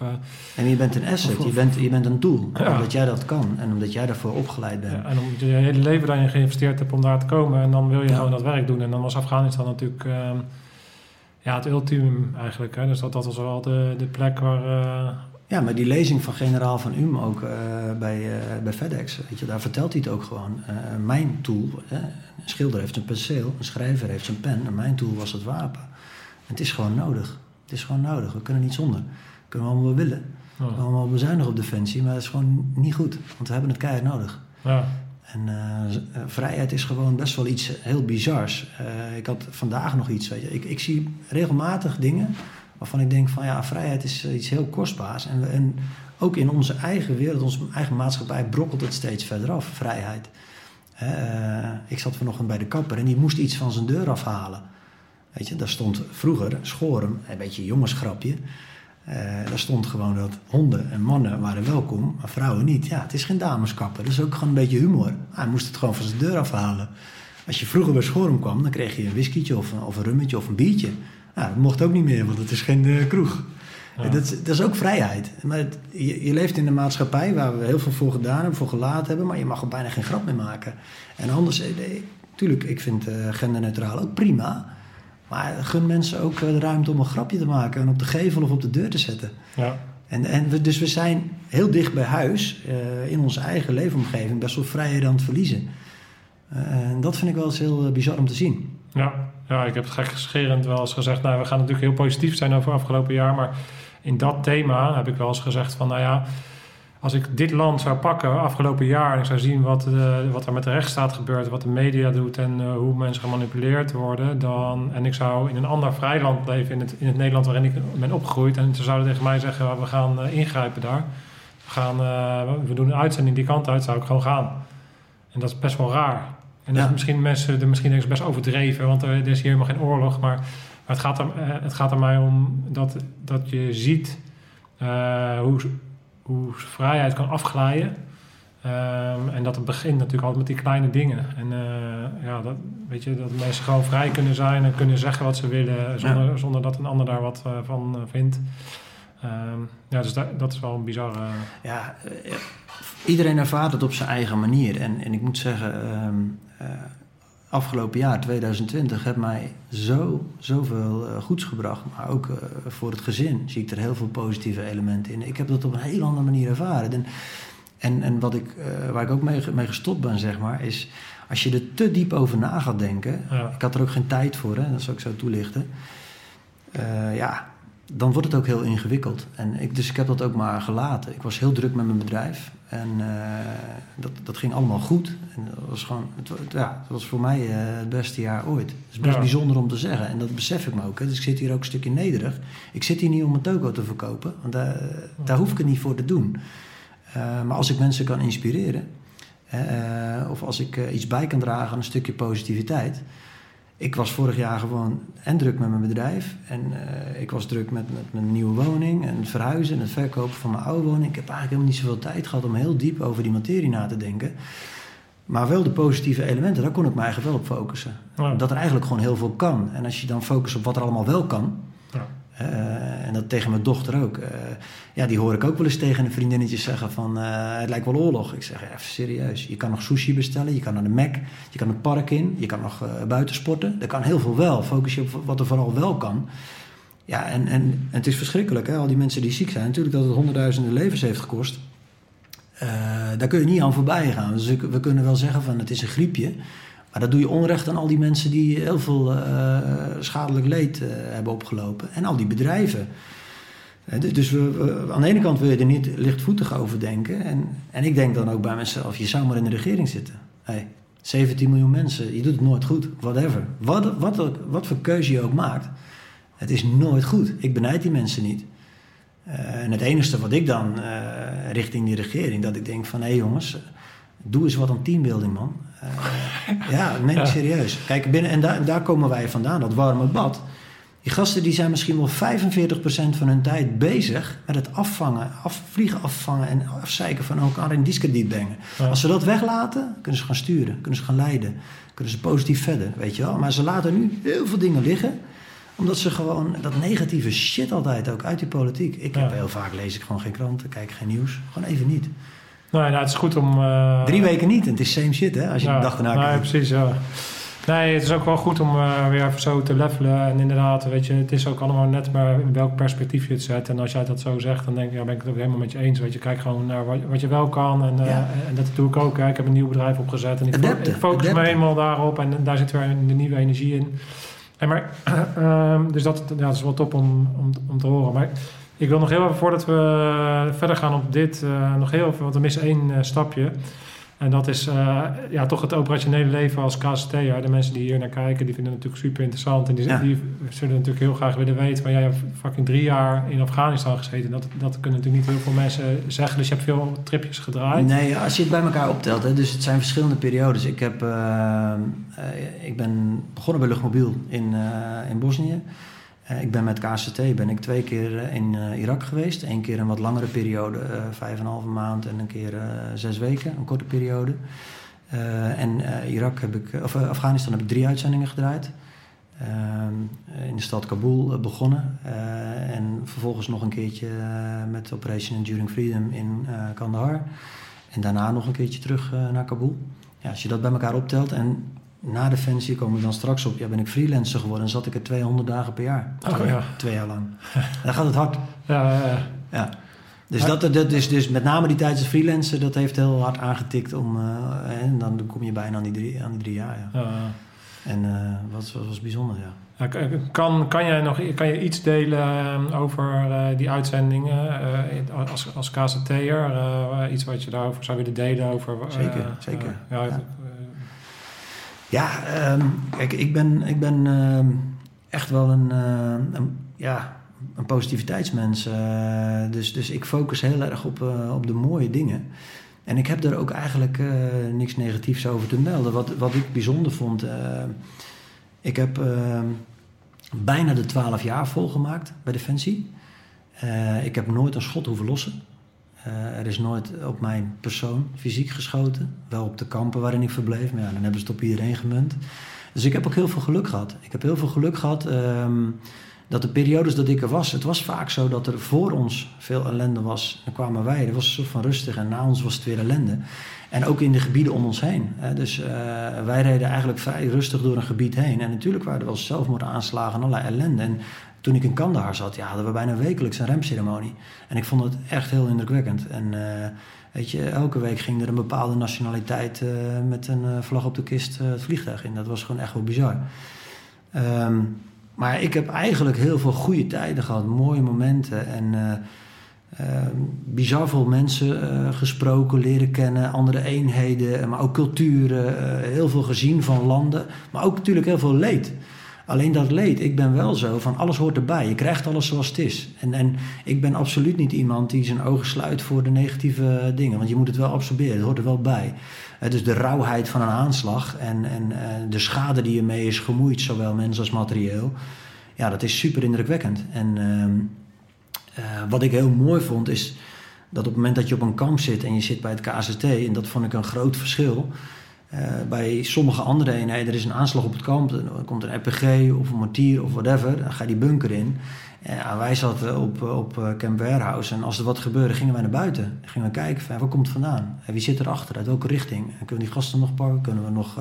En je bent een asset, Of- je bent, je bent een tool. Ja. Omdat jij dat kan en omdat jij daarvoor opgeleid bent. ja, en omdat je je hele leven daarin geïnvesteerd hebt om daar te komen. En dan wil je gewoon dat werk doen. En dan was Afghanistan natuurlijk ehm, ja, het ultium eigenlijk. Hè? Dus dat, dat was wel de, de plek waar... Ja, maar die lezing van generaal Van Um ook eh, bij, eh, bij FedEx, weet je, daar vertelt hij het ook gewoon. Eh, mijn tool, hè, een schilder heeft een penseel, een schrijver heeft zijn pen en mijn tool was het wapen. En het is gewoon nodig. Het is gewoon nodig. We kunnen niet zonder. Dat kunnen we allemaal wel willen. We ja, kunnen allemaal bezuinigen op defensie, maar dat is gewoon niet goed. Want we hebben het keihard nodig. ja, En vrijheid is gewoon best wel iets heel bizars. Ik had vandaag nog iets, weet je. Ik, ik zie regelmatig dingen waarvan ik denk van ja, vrijheid is eh, iets heel kostbaars. En, en ook in onze eigen wereld, onze eigen maatschappij brokkelt het steeds verder af, vrijheid. Eh, ik zat vanochtend bij de kapper en die moest iets van zijn deur afhalen. Weet je, daar stond vroeger, schoren, een beetje jongensgrapje. Eh, daar stond gewoon dat honden en mannen waren welkom, maar vrouwen niet. Ja, het is geen dameskapper, dat is ook gewoon een beetje humor. Hij moest het gewoon van zijn deur afhalen. Als je vroeger bij Schorum kwam, dan kreeg je een whiskietje of, een- of een rummetje of een biertje. Nou, dat mocht ook niet meer, want het is geen eh, kroeg. Ja. Dat, is- dat is ook vrijheid. Maar het- je, je leeft in een maatschappij waar we heel veel voor gedaan hebben, voor gelaten hebben, maar je mag er bijna geen grap meer maken. En anders, eh, eh, tuurlijk, ik vind eh, genderneutraal ook prima. Maar gun mensen ook de ruimte om een grapje te maken en op de gevel of op de deur te zetten. ja, En, en we, dus we zijn heel dicht bij huis, in onze eigen leefomgeving, best wel vrijheden aan het verliezen. En dat vind ik wel eens heel bizar om te zien. Ja, ja, ik heb het gekscherend wel eens gezegd. Nou, we gaan natuurlijk heel positief zijn over afgelopen jaar. Maar in dat thema heb ik wel eens gezegd van... Nou ja, als ik dit land zou pakken afgelopen jaar... en ik zou zien wat, eh, wat er met de rechtsstaat gebeurt... wat de media doet en eh, hoe mensen gemanipuleerd worden... Dan, en ik zou in een ander vrij land leven... in het, in het Nederland waarin ik ben opgegroeid... en ze zouden tegen mij zeggen... "Nou, we gaan eh, ingrijpen daar. We, gaan, we doen een uitzending die kant uit, zou ik gewoon gaan. En dat is best wel raar. En dat Ja. is misschien mensen er misschien eens best overdreven, want er, is hier helemaal geen oorlog. Maar, maar het, gaat er, eh, het gaat er mij om dat, dat je ziet eh, hoe, hoe vrijheid kan afglijden. Ehm, en dat het begint natuurlijk altijd met die kleine dingen. En eh, ja, dat, weet je, dat mensen gewoon vrij kunnen zijn en kunnen zeggen wat ze willen zonder, zonder dat een ander daar wat van vindt. Ehm, ja, dus dat, dat is wel een bizarre. Ja, iedereen ervaart het op zijn eigen manier. En, en ik moet zeggen, ehm, eh, afgelopen jaar, 2020, heeft mij zo, zoveel eh, goeds gebracht. Maar ook eh, voor het gezin zie ik er heel veel positieve elementen in. Ik heb dat op een heel andere manier ervaren. En, en, en wat ik, eh, waar ik ook mee, mee gestopt ben, zeg maar, is als je er te diep over na gaat denken. Ja. Ik had er ook geen tijd voor, hè, dat zal ik zo toelichten. Eh, ja, dan wordt het ook heel ingewikkeld. En ik, dus ik heb dat ook maar gelaten. Ik was heel druk met mijn bedrijf. En eh, dat, dat ging allemaal goed. En dat was gewoon, het, ja, het was voor mij eh, het beste jaar ooit. Het is best Ja. bijzonder om te zeggen. En dat besef ik me ook. Hè. Dus ik zit hier ook een stukje nederig. Ik zit hier niet om een toko te verkopen. Want daar, daar hoef ik het niet voor te doen. Eh, maar als ik mensen kan inspireren. of als ik iets bij kan dragen aan een stukje positiviteit. Ik was vorig jaar gewoon en druk met mijn bedrijf. En eh, ik was druk met, met mijn nieuwe woning en het verhuizen en het verkopen van mijn oude woning. Ik heb eigenlijk helemaal niet zoveel tijd gehad om heel diep over die materie na te denken. Maar wel de positieve elementen, daar kon ik me eigenlijk wel op focussen. Ja. Dat er eigenlijk gewoon heel veel kan. En als je dan focust op wat er allemaal wel kan. Eh, en dat tegen mijn dochter ook. eh, ja, die hoor ik ook wel eens tegen een vriendinnetje zeggen van... eh, het lijkt wel oorlog. Ik zeg, even serieus. Je kan nog sushi bestellen, je kan naar de Mac... je kan het park in, je kan nog buiten sporten. Er kan heel veel wel. Focus je op wat er vooral wel kan. Ja, en, en, en het is verschrikkelijk, hè? al die mensen die ziek zijn. Natuurlijk dat het honderdduizenden levens heeft gekost. Daar kun je niet aan voorbij gaan. Dus we kunnen wel zeggen van het is een griepje. Maar dat doe je onrecht aan al die mensen die heel veel eh, schadelijk leed eh, hebben opgelopen. En al die bedrijven. Eh, dus- Dus we, aan de ene kant wil je er niet lichtvoetig over denken. En, en ik denk dan ook bij mezelf, je zou maar in de regering zitten. Hey, 17 miljoen mensen, je doet het nooit goed. Whatever. Wat, wat, wat voor keuze je ook maakt. Het is nooit goed. Ik benijd die mensen niet. En het enige wat ik dan richting die regering, dat ik denk van hé hey jongens, doe eens wat aan teambuilding man. Eh, ja, nee, Ja. serieus. Kijk, binnen, en daar, daar komen wij vandaan, dat warme bad. Die gasten die zijn misschien wel 45% van hun tijd bezig met het afvangen, afvliegen afvangen en afzeiken van elkaar in discrediet brengen. Ja. Als ze dat weglaten, kunnen ze gaan sturen, kunnen ze gaan leiden, kunnen ze positief verder, weet je wel. Maar ze laten nu heel veel dingen liggen omdat ze gewoon dat negatieve shit altijd ook uit die politiek. Ik heb Ja. heel vaak lees ik gewoon geen kranten, kijk geen nieuws. Gewoon even niet. Nou, ja, het is goed om... eh, Drie weken niet en het is same shit hè, als je ja, de dag erna nee, kijkt. precies, ja. Nee, het is ook wel goed om eh, weer even zo te levelen. En inderdaad, weet je, het is ook allemaal net maar in welk perspectief je het zet. En als jij dat zo zegt, dan denk ik, ja, ben ik het ook helemaal met je eens. Weet je, kijk gewoon naar wat, wat je wel kan. En, eh, Ja. en dat doe ik ook. Hè. Ik heb een nieuw bedrijf opgezet en ik, Adapten, ik focus me helemaal daarop. En daar zit weer de nieuwe energie in. En maar, <clears throat> ehm, dus dat, ja, dat is wel top om, om, om te horen. Maar ik wil nog heel even, voordat we verder gaan op dit, eh, nog heel even, want er mist één eh, stapje. En dat is eh, ja, toch het operationele leven als KCT'er. De mensen die hier naar kijken, die vinden het natuurlijk super interessant. En die, Ja. die zullen natuurlijk heel graag willen weten. Maar jij hebt fucking drie jaar in Afghanistan gezeten. Dat, dat kunnen natuurlijk niet heel veel mensen zeggen. Dus je hebt veel tripjes gedraaid. Nee, als je het bij elkaar optelt, hè, dus het zijn verschillende periodes. Ik, heb, eh, eh, ik ben begonnen bij Luchtmobiel in, eh, in Bosnië. Eh, ik ben met KCT ben ik twee keer eh, in eh, Irak geweest. Eén keer een wat langere periode, vijf en een halve maand en een keer zes weken, een korte periode. En Irak heb ik, of Afghanistan heb ik drie uitzendingen gedraaid. Ehm, in de stad Kabul begonnen. En vervolgens nog een keertje met Operation Enduring Freedom in Kandahar. En daarna nog een keertje terug naar Kabul. Ja, als je dat bij elkaar optelt en na Defensie kom ik dan straks op, ja, ben ik freelancer geworden en zat ik er 200 dagen per jaar. Oh, twee, ja. twee jaar lang. <laughs> Dan gaat het hard. Ja, ja, ja. Dus, dat, dat is dus met name die tijd als freelancer, dat heeft heel hard aangetikt om. eh, en dan kom je bijna aan die drie, aan die drie jaar. Ja. En eh wat was, was bijzonder, ja. K- Kan, kan jij nog kan je iets delen eh, over eh, die uitzendingen eh, als, als KCT'er? eh iets wat je daarover zou willen delen? Over, eh, Zeker, zeker. eh, ja, Ja. Eh, Ja, ehm, kijk, ik ben, ik ben ehm, echt wel een, eh, een, ja, een positiviteitsmens. eh, dus, dus ik focus heel erg op, eh, op de mooie dingen. En ik heb er ook eigenlijk uh, niks negatiefs over te melden. Wat, wat ik bijzonder vond, ik heb bijna de 12 jaar volgemaakt bij Defensie. ik heb nooit een schot hoeven lossen. Er is nooit op mijn persoon fysiek geschoten. Wel op de kampen waarin ik verbleef, maar ja, dan hebben ze het op iedereen gemunt. Dus ik heb ook heel veel geluk gehad. Ik heb heel veel geluk gehad ehm, dat de periodes dat ik er was, het was vaak zo dat er voor ons veel ellende was. Dan kwamen wij, er was een soort van rustig en na ons was het weer ellende. En ook in de gebieden om ons heen. Dus uh, wij reden eigenlijk vrij rustig door een gebied heen. En natuurlijk waren er wel zelfmoordaanslagen en allerlei ellende. En toen ik in Kandahar zat, ja, hadden we bijna wekelijks een remceremonie. En ik vond het echt heel indrukwekkend. En uh, weet je, elke week ging er een bepaalde nationaliteit uh, met een vlag op de kist het vliegtuig in. Dat was gewoon echt wel bizar. Um, maar ik heb eigenlijk heel veel goede tijden gehad, mooie momenten. En uh, bizar veel mensen gesproken, leren kennen, andere eenheden, maar ook culturen. heel veel gezien van landen, maar ook natuurlijk heel veel leed. Alleen dat leed, ik ben wel zo van alles hoort erbij. Je krijgt alles zoals het is. En, en ik ben absoluut niet iemand die zijn ogen sluit voor de negatieve dingen. Want je moet het wel absorberen, het hoort er wel bij. dus de rauwheid van een aanslag en, en de schade die ermee is gemoeid, zowel mens als materieel. Ja, dat is super indrukwekkend. En ehm, eh, wat ik heel mooi vond is dat op het moment dat je op een kamp zit en je zit bij het KZT, en dat vond ik een groot verschil uh, bij sommige andere eenheden, er is een aanslag op het kamp, er komt een RPG of een mortier of whatever, dan ga je die bunker in. En wij zaten op, op Camp Warehouse en als er wat gebeurde, gingen wij naar buiten. Dan gingen we kijken, van, waar komt het vandaan? En wie zit erachter? Uit welke richting? En kunnen we die gasten nog pakken? Kunnen we nog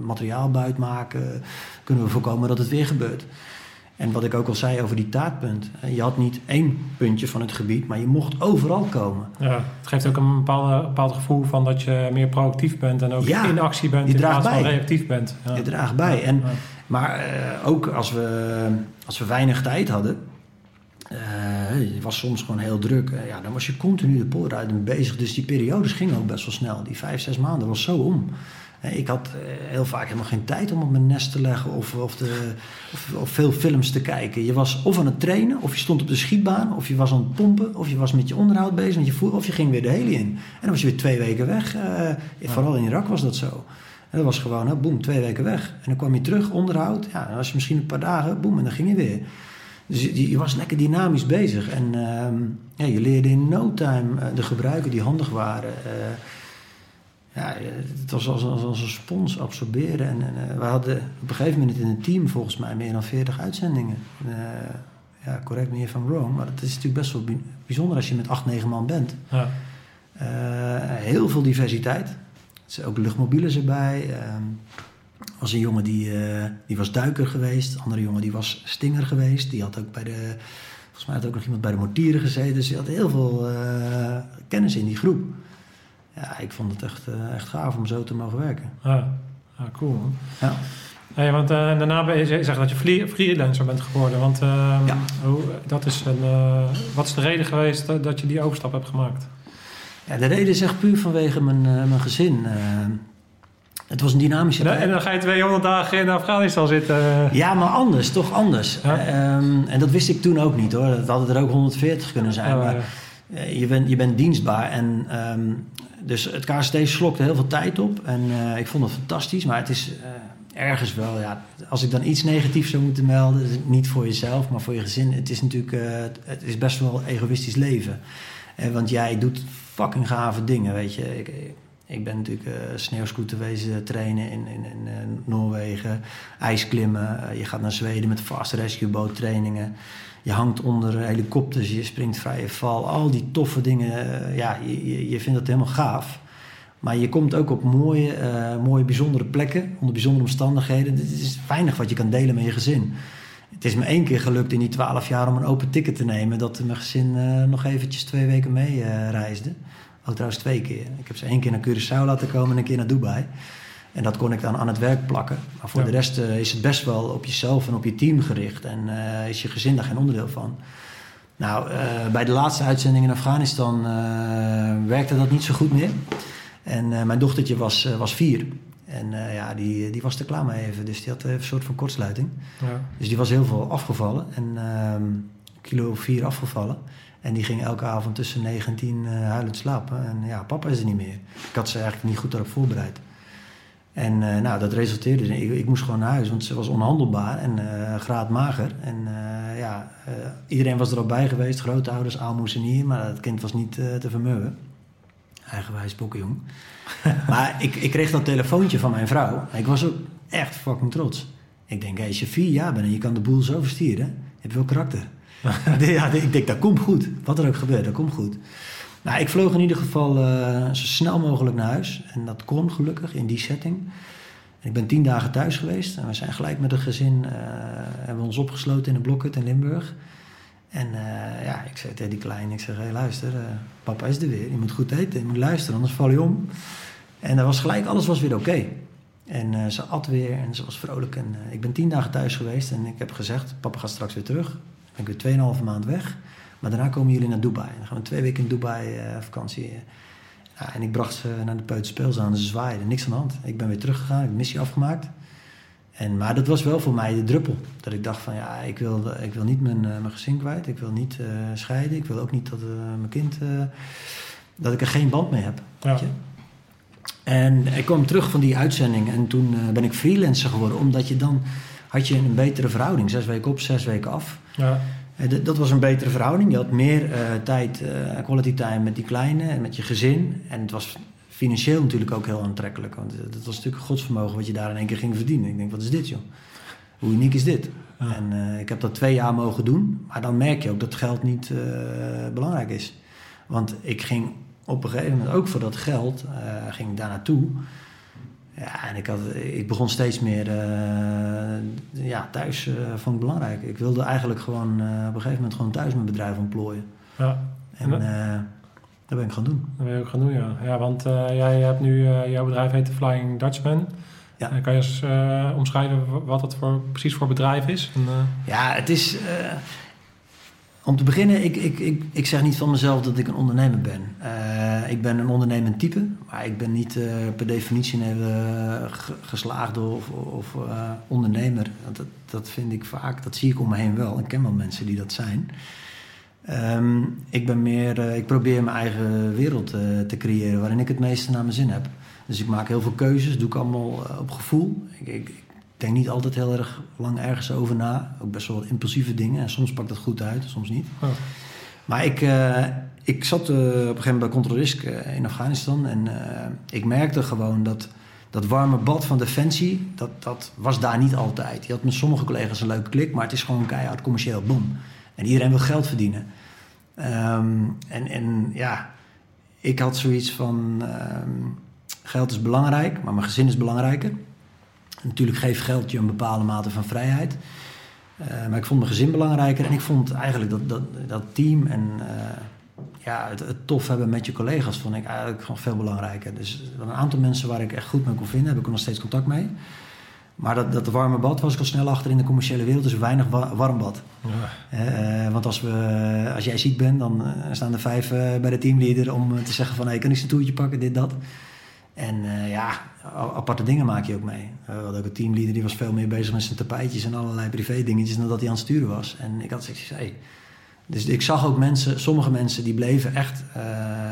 materiaal buiten maken? Kunnen we voorkomen dat het weer gebeurt? En wat ik ook al zei over die taartpunt. Je had niet één puntje van het gebied, maar je mocht overal komen. Ja, het geeft ook een bepaalde, bepaald gevoel van dat je meer proactief bent en ook in actie bent in plaats van reactief bent. Ja. Je draagt bij. En, Maar uh, ook als we, als we weinig tijd hadden, uh, je was soms gewoon heel druk. Uh, ja, dan was je continu de polder bezig. Dus die periodes gingen ook best wel snel. Die vijf, zes maanden was zo om. Ik had eh, heel vaak helemaal geen tijd om op mijn nest te leggen of, of, de, of, of, veel films te kijken. Je was of aan het trainen, of je stond op de schietbaan, of je was aan het pompen, of je was met je onderhoud bezig, met je voer, of je ging weer de heli in. En dan was je weer twee weken weg. Uh, vooral in Irak was dat zo. En dat was gewoon, hè, boem, twee weken weg. En dan kwam je terug, onderhoud. Ja, dan was je misschien een paar dagen, boem, en dan ging je weer. Dus je, je was lekker dynamisch bezig. En uh, ja, je leerde in no time uh, de gebruiken die handig waren ja, het was als, als, als een spons absorberen. En, en uh, we hadden op een gegeven moment in een team volgens mij meer dan 40 uitzendingen. Uh, ja, correct me if I'm wrong, maar het is natuurlijk best wel bijzonder als je met 8, 9 man bent. Ja. Uh, heel veel diversiteit. Er zijn ook luchtmobielen erbij. was een jongen die, die was duiker geweest. Een andere jongen die was stinger geweest. Die had ook bij de... Volgens mij had ook nog iemand bij de mortieren gezeten. Dus die had heel veel kennis in die groep ja, ik vond het echt, uh, echt gaaf om zo te mogen werken. Ja, ja cool. Ja. Hey, want uh, daarna ben je zegt dat je freelancer bent geworden. Want uh, ja. hoe, dat is een, uh, wat is de reden geweest dat je die overstap hebt gemaakt? Ja, de reden is echt puur vanwege mijn, mijn gezin. het was een dynamische tijd. En dan ga je 200 dagen in Afghanistan zitten. Ja, maar anders, toch anders. Ja? Um, en dat wist ik toen ook niet hoor. Dat hadden er ook 140 kunnen zijn. Oh, maar je, bent, je bent dienstbaar en um, dus het KST slokte heel veel tijd op. En uh, ik vond het fantastisch. Maar het is uh, ergens wel, ja, als ik dan iets negatiefs zou moeten melden, niet voor jezelf, maar voor je gezin. Het is natuurlijk, uh, het is best wel egoïstisch leven. want jij doet fucking gave dingen, weet je. Ik, ik ben natuurlijk uh, sneeuwscooter wezen trainen in, in, in Noorwegen, ijsklimmen. je gaat naar Zweden met fast rescue boot trainingen je hangt onder helikopters, je springt vrije val. Al die toffe dingen, eh, ja, je, je vindt het helemaal gaaf. Maar je komt ook op mooie, uh, mooie bijzondere plekken, onder bijzondere omstandigheden. Het is weinig wat je kan delen met je gezin. Het is me één keer gelukt in die twaalf jaar om een open ticket te nemen... dat mijn gezin uh, nog eventjes twee weken mee uh, reisde. Ook trouwens twee keer. Ik heb ze één keer naar Curaçao laten komen en een keer naar Dubai. En dat kon ik dan aan het werk plakken. Maar voor de rest uh, is het best wel op jezelf en op je team gericht. En uh, is je gezin daar geen onderdeel van. Nou, uh, bij de laatste uitzending in Afghanistan werkte dat niet zo goed meer. En mijn dochtertje was, was vier. En ja, die, die was er klaar mee even. Dus die had een soort van kortsluiting. Ja. Dus die was heel veel afgevallen. En ehm, kilo vier afgevallen. En die ging elke avond tussen 9 en 10 uh, huilend slapen. En ja, papa is er niet meer. Ik had ze eigenlijk niet goed daarop voorbereid. En uh, nou, dat resulteerde ik, ik, moest gewoon naar huis, want ze was onhandelbaar en uh, graadmager. En uh, ja, iedereen was er al bij geweest, grootouders, aalmoezenier, maar het kind was niet te vermurwen. Eigenwijs jong. <laughs> maar ik, ik kreeg dat telefoontje van mijn vrouw. Ik was ook echt fucking trots. Ik denk, hey, als je vier jaar bent en je kan de boel zo verstieren, heb je wel karakter. <laughs> ja, ik denk, dat komt goed. Wat er ook gebeurt, dat komt goed. Nou, ik vloog in ieder geval uh, zo snel mogelijk naar huis. En dat kon gelukkig in die setting. Ik ben tien dagen thuis geweest. En we zijn gelijk met een gezin... Uh, hebben we ons opgesloten in een blokhut in Limburg. En uh, ja, ik zei tegen die kleine... Ik zeg, luister, papa is er weer. Je moet goed eten, je moet luisteren, anders val je om. En dat was gelijk, alles was weer oké. En ze at weer en ze was vrolijk. En ik ben tien dagen thuis geweest. En ik heb gezegd, papa gaat straks weer terug. Dan ben ik weer 2,5 maand weg. Maar daarna komen jullie naar Dubai. Dan gaan we twee weken in Dubai uh, vakantie. Ja, en ik bracht ze naar de Peuterspeelzaal ze zwaaiden. Niks aan de hand. Ik ben weer teruggegaan. Ik heb missie afgemaakt. En, maar dat was wel voor mij de druppel. Dat ik dacht van ja, ik wil, ik wil niet mijn, uh, mijn gezin kwijt. Ik wil niet uh, scheiden. Ik wil ook niet dat mijn kind... dat ik er geen band mee heb. Ja. Weet je? En ik kwam terug van die uitzending. En toen ben ik freelancer geworden. Omdat je dan... Had je een betere verhouding. Zes weken op, zes weken af. Ja. Dat was een betere verhouding. Je had meer uh, tijd, uh, quality time met die kleine en met je gezin. En het was financieel natuurlijk ook heel aantrekkelijk. Want het was natuurlijk godsvermogen wat je daar in één keer ging verdienen. Ik denk, wat is dit joh? Hoe uniek is dit? Ja. En uh, ik heb dat twee jaar mogen doen. Maar dan merk je ook dat geld niet belangrijk is. Want ik ging op een gegeven moment ook voor dat geld, ging daar naartoe. Ja, en ik, had, ik begon steeds meer uh, ja, thuis uh, vond ik belangrijk. Ik wilde eigenlijk gewoon uh, op een gegeven moment gewoon thuis mijn bedrijf ontplooien. Ja. En dat, dat ben ik gaan doen. Dat ben je ook gaan doen, ja. Ja, want jij hebt nu, jouw bedrijf heet Flying Dutchman. Ja. kan je eens omschrijven wat dat voor, precies voor bedrijf is? En, ja, het is om te beginnen, ik, ik, ik, ik zeg niet van mezelf dat ik een ondernemer ben. Uh, ik ben een ondernemend type, maar ik ben niet uh, per definitie een hele geslaagde of, of ondernemer. Dat, dat vind ik vaak, dat zie ik om me heen wel. Ik ken wel mensen die dat zijn. Um, ik ben meer, ik probeer mijn eigen wereld te creëren waarin ik het meeste naar mijn zin heb. Dus ik maak heel veel keuzes, doe ik allemaal op gevoel. Ik, ik, denk niet altijd heel erg lang ergens over na. Ook best wel wat impulsieve dingen. En soms pakt dat goed uit, soms niet. Maar ik, uh, ik zat uh, op een gegeven moment bij Controlisk uh, in Afghanistan. En ik merkte gewoon dat dat warme bad van Defensie, dat, dat was daar niet altijd. Je had met sommige collega's een leuke klik, maar het is gewoon keihard commercieel. Boom. En iedereen wil geld verdienen. Um, en, en ja, ik had zoiets van... Um, geld is belangrijk, maar mijn gezin is belangrijker. Natuurlijk geeft geld je een bepaalde mate van vrijheid. Uh, maar ik vond mijn gezin belangrijker en ik vond eigenlijk dat, dat, dat team en uh, ja, het, het, tof hebben met je collega's vond ik eigenlijk gewoon veel belangrijker. Dus een aantal mensen waar ik echt goed mee kon vinden, heb ik nog steeds contact mee. Maar dat, dat warme bad was ik al snel achter in de commerciële wereld, dus weinig wa warm bad. Ja. Uh, want als, we, als jij ziek bent, dan staan er vijf bij de teamleader om te zeggen van... Hey, kan ik een toertje pakken, dit, dat. En uh, ja, aparte dingen maak je ook mee. Uh, we hadden ook een teamleader die was veel meer bezig met zijn tapijtjes en allerlei privé dingetjes dan dat hij aan het sturen was. En ik had zoiets hey. Dus ik zag ook mensen, sommige mensen die bleven echt uh,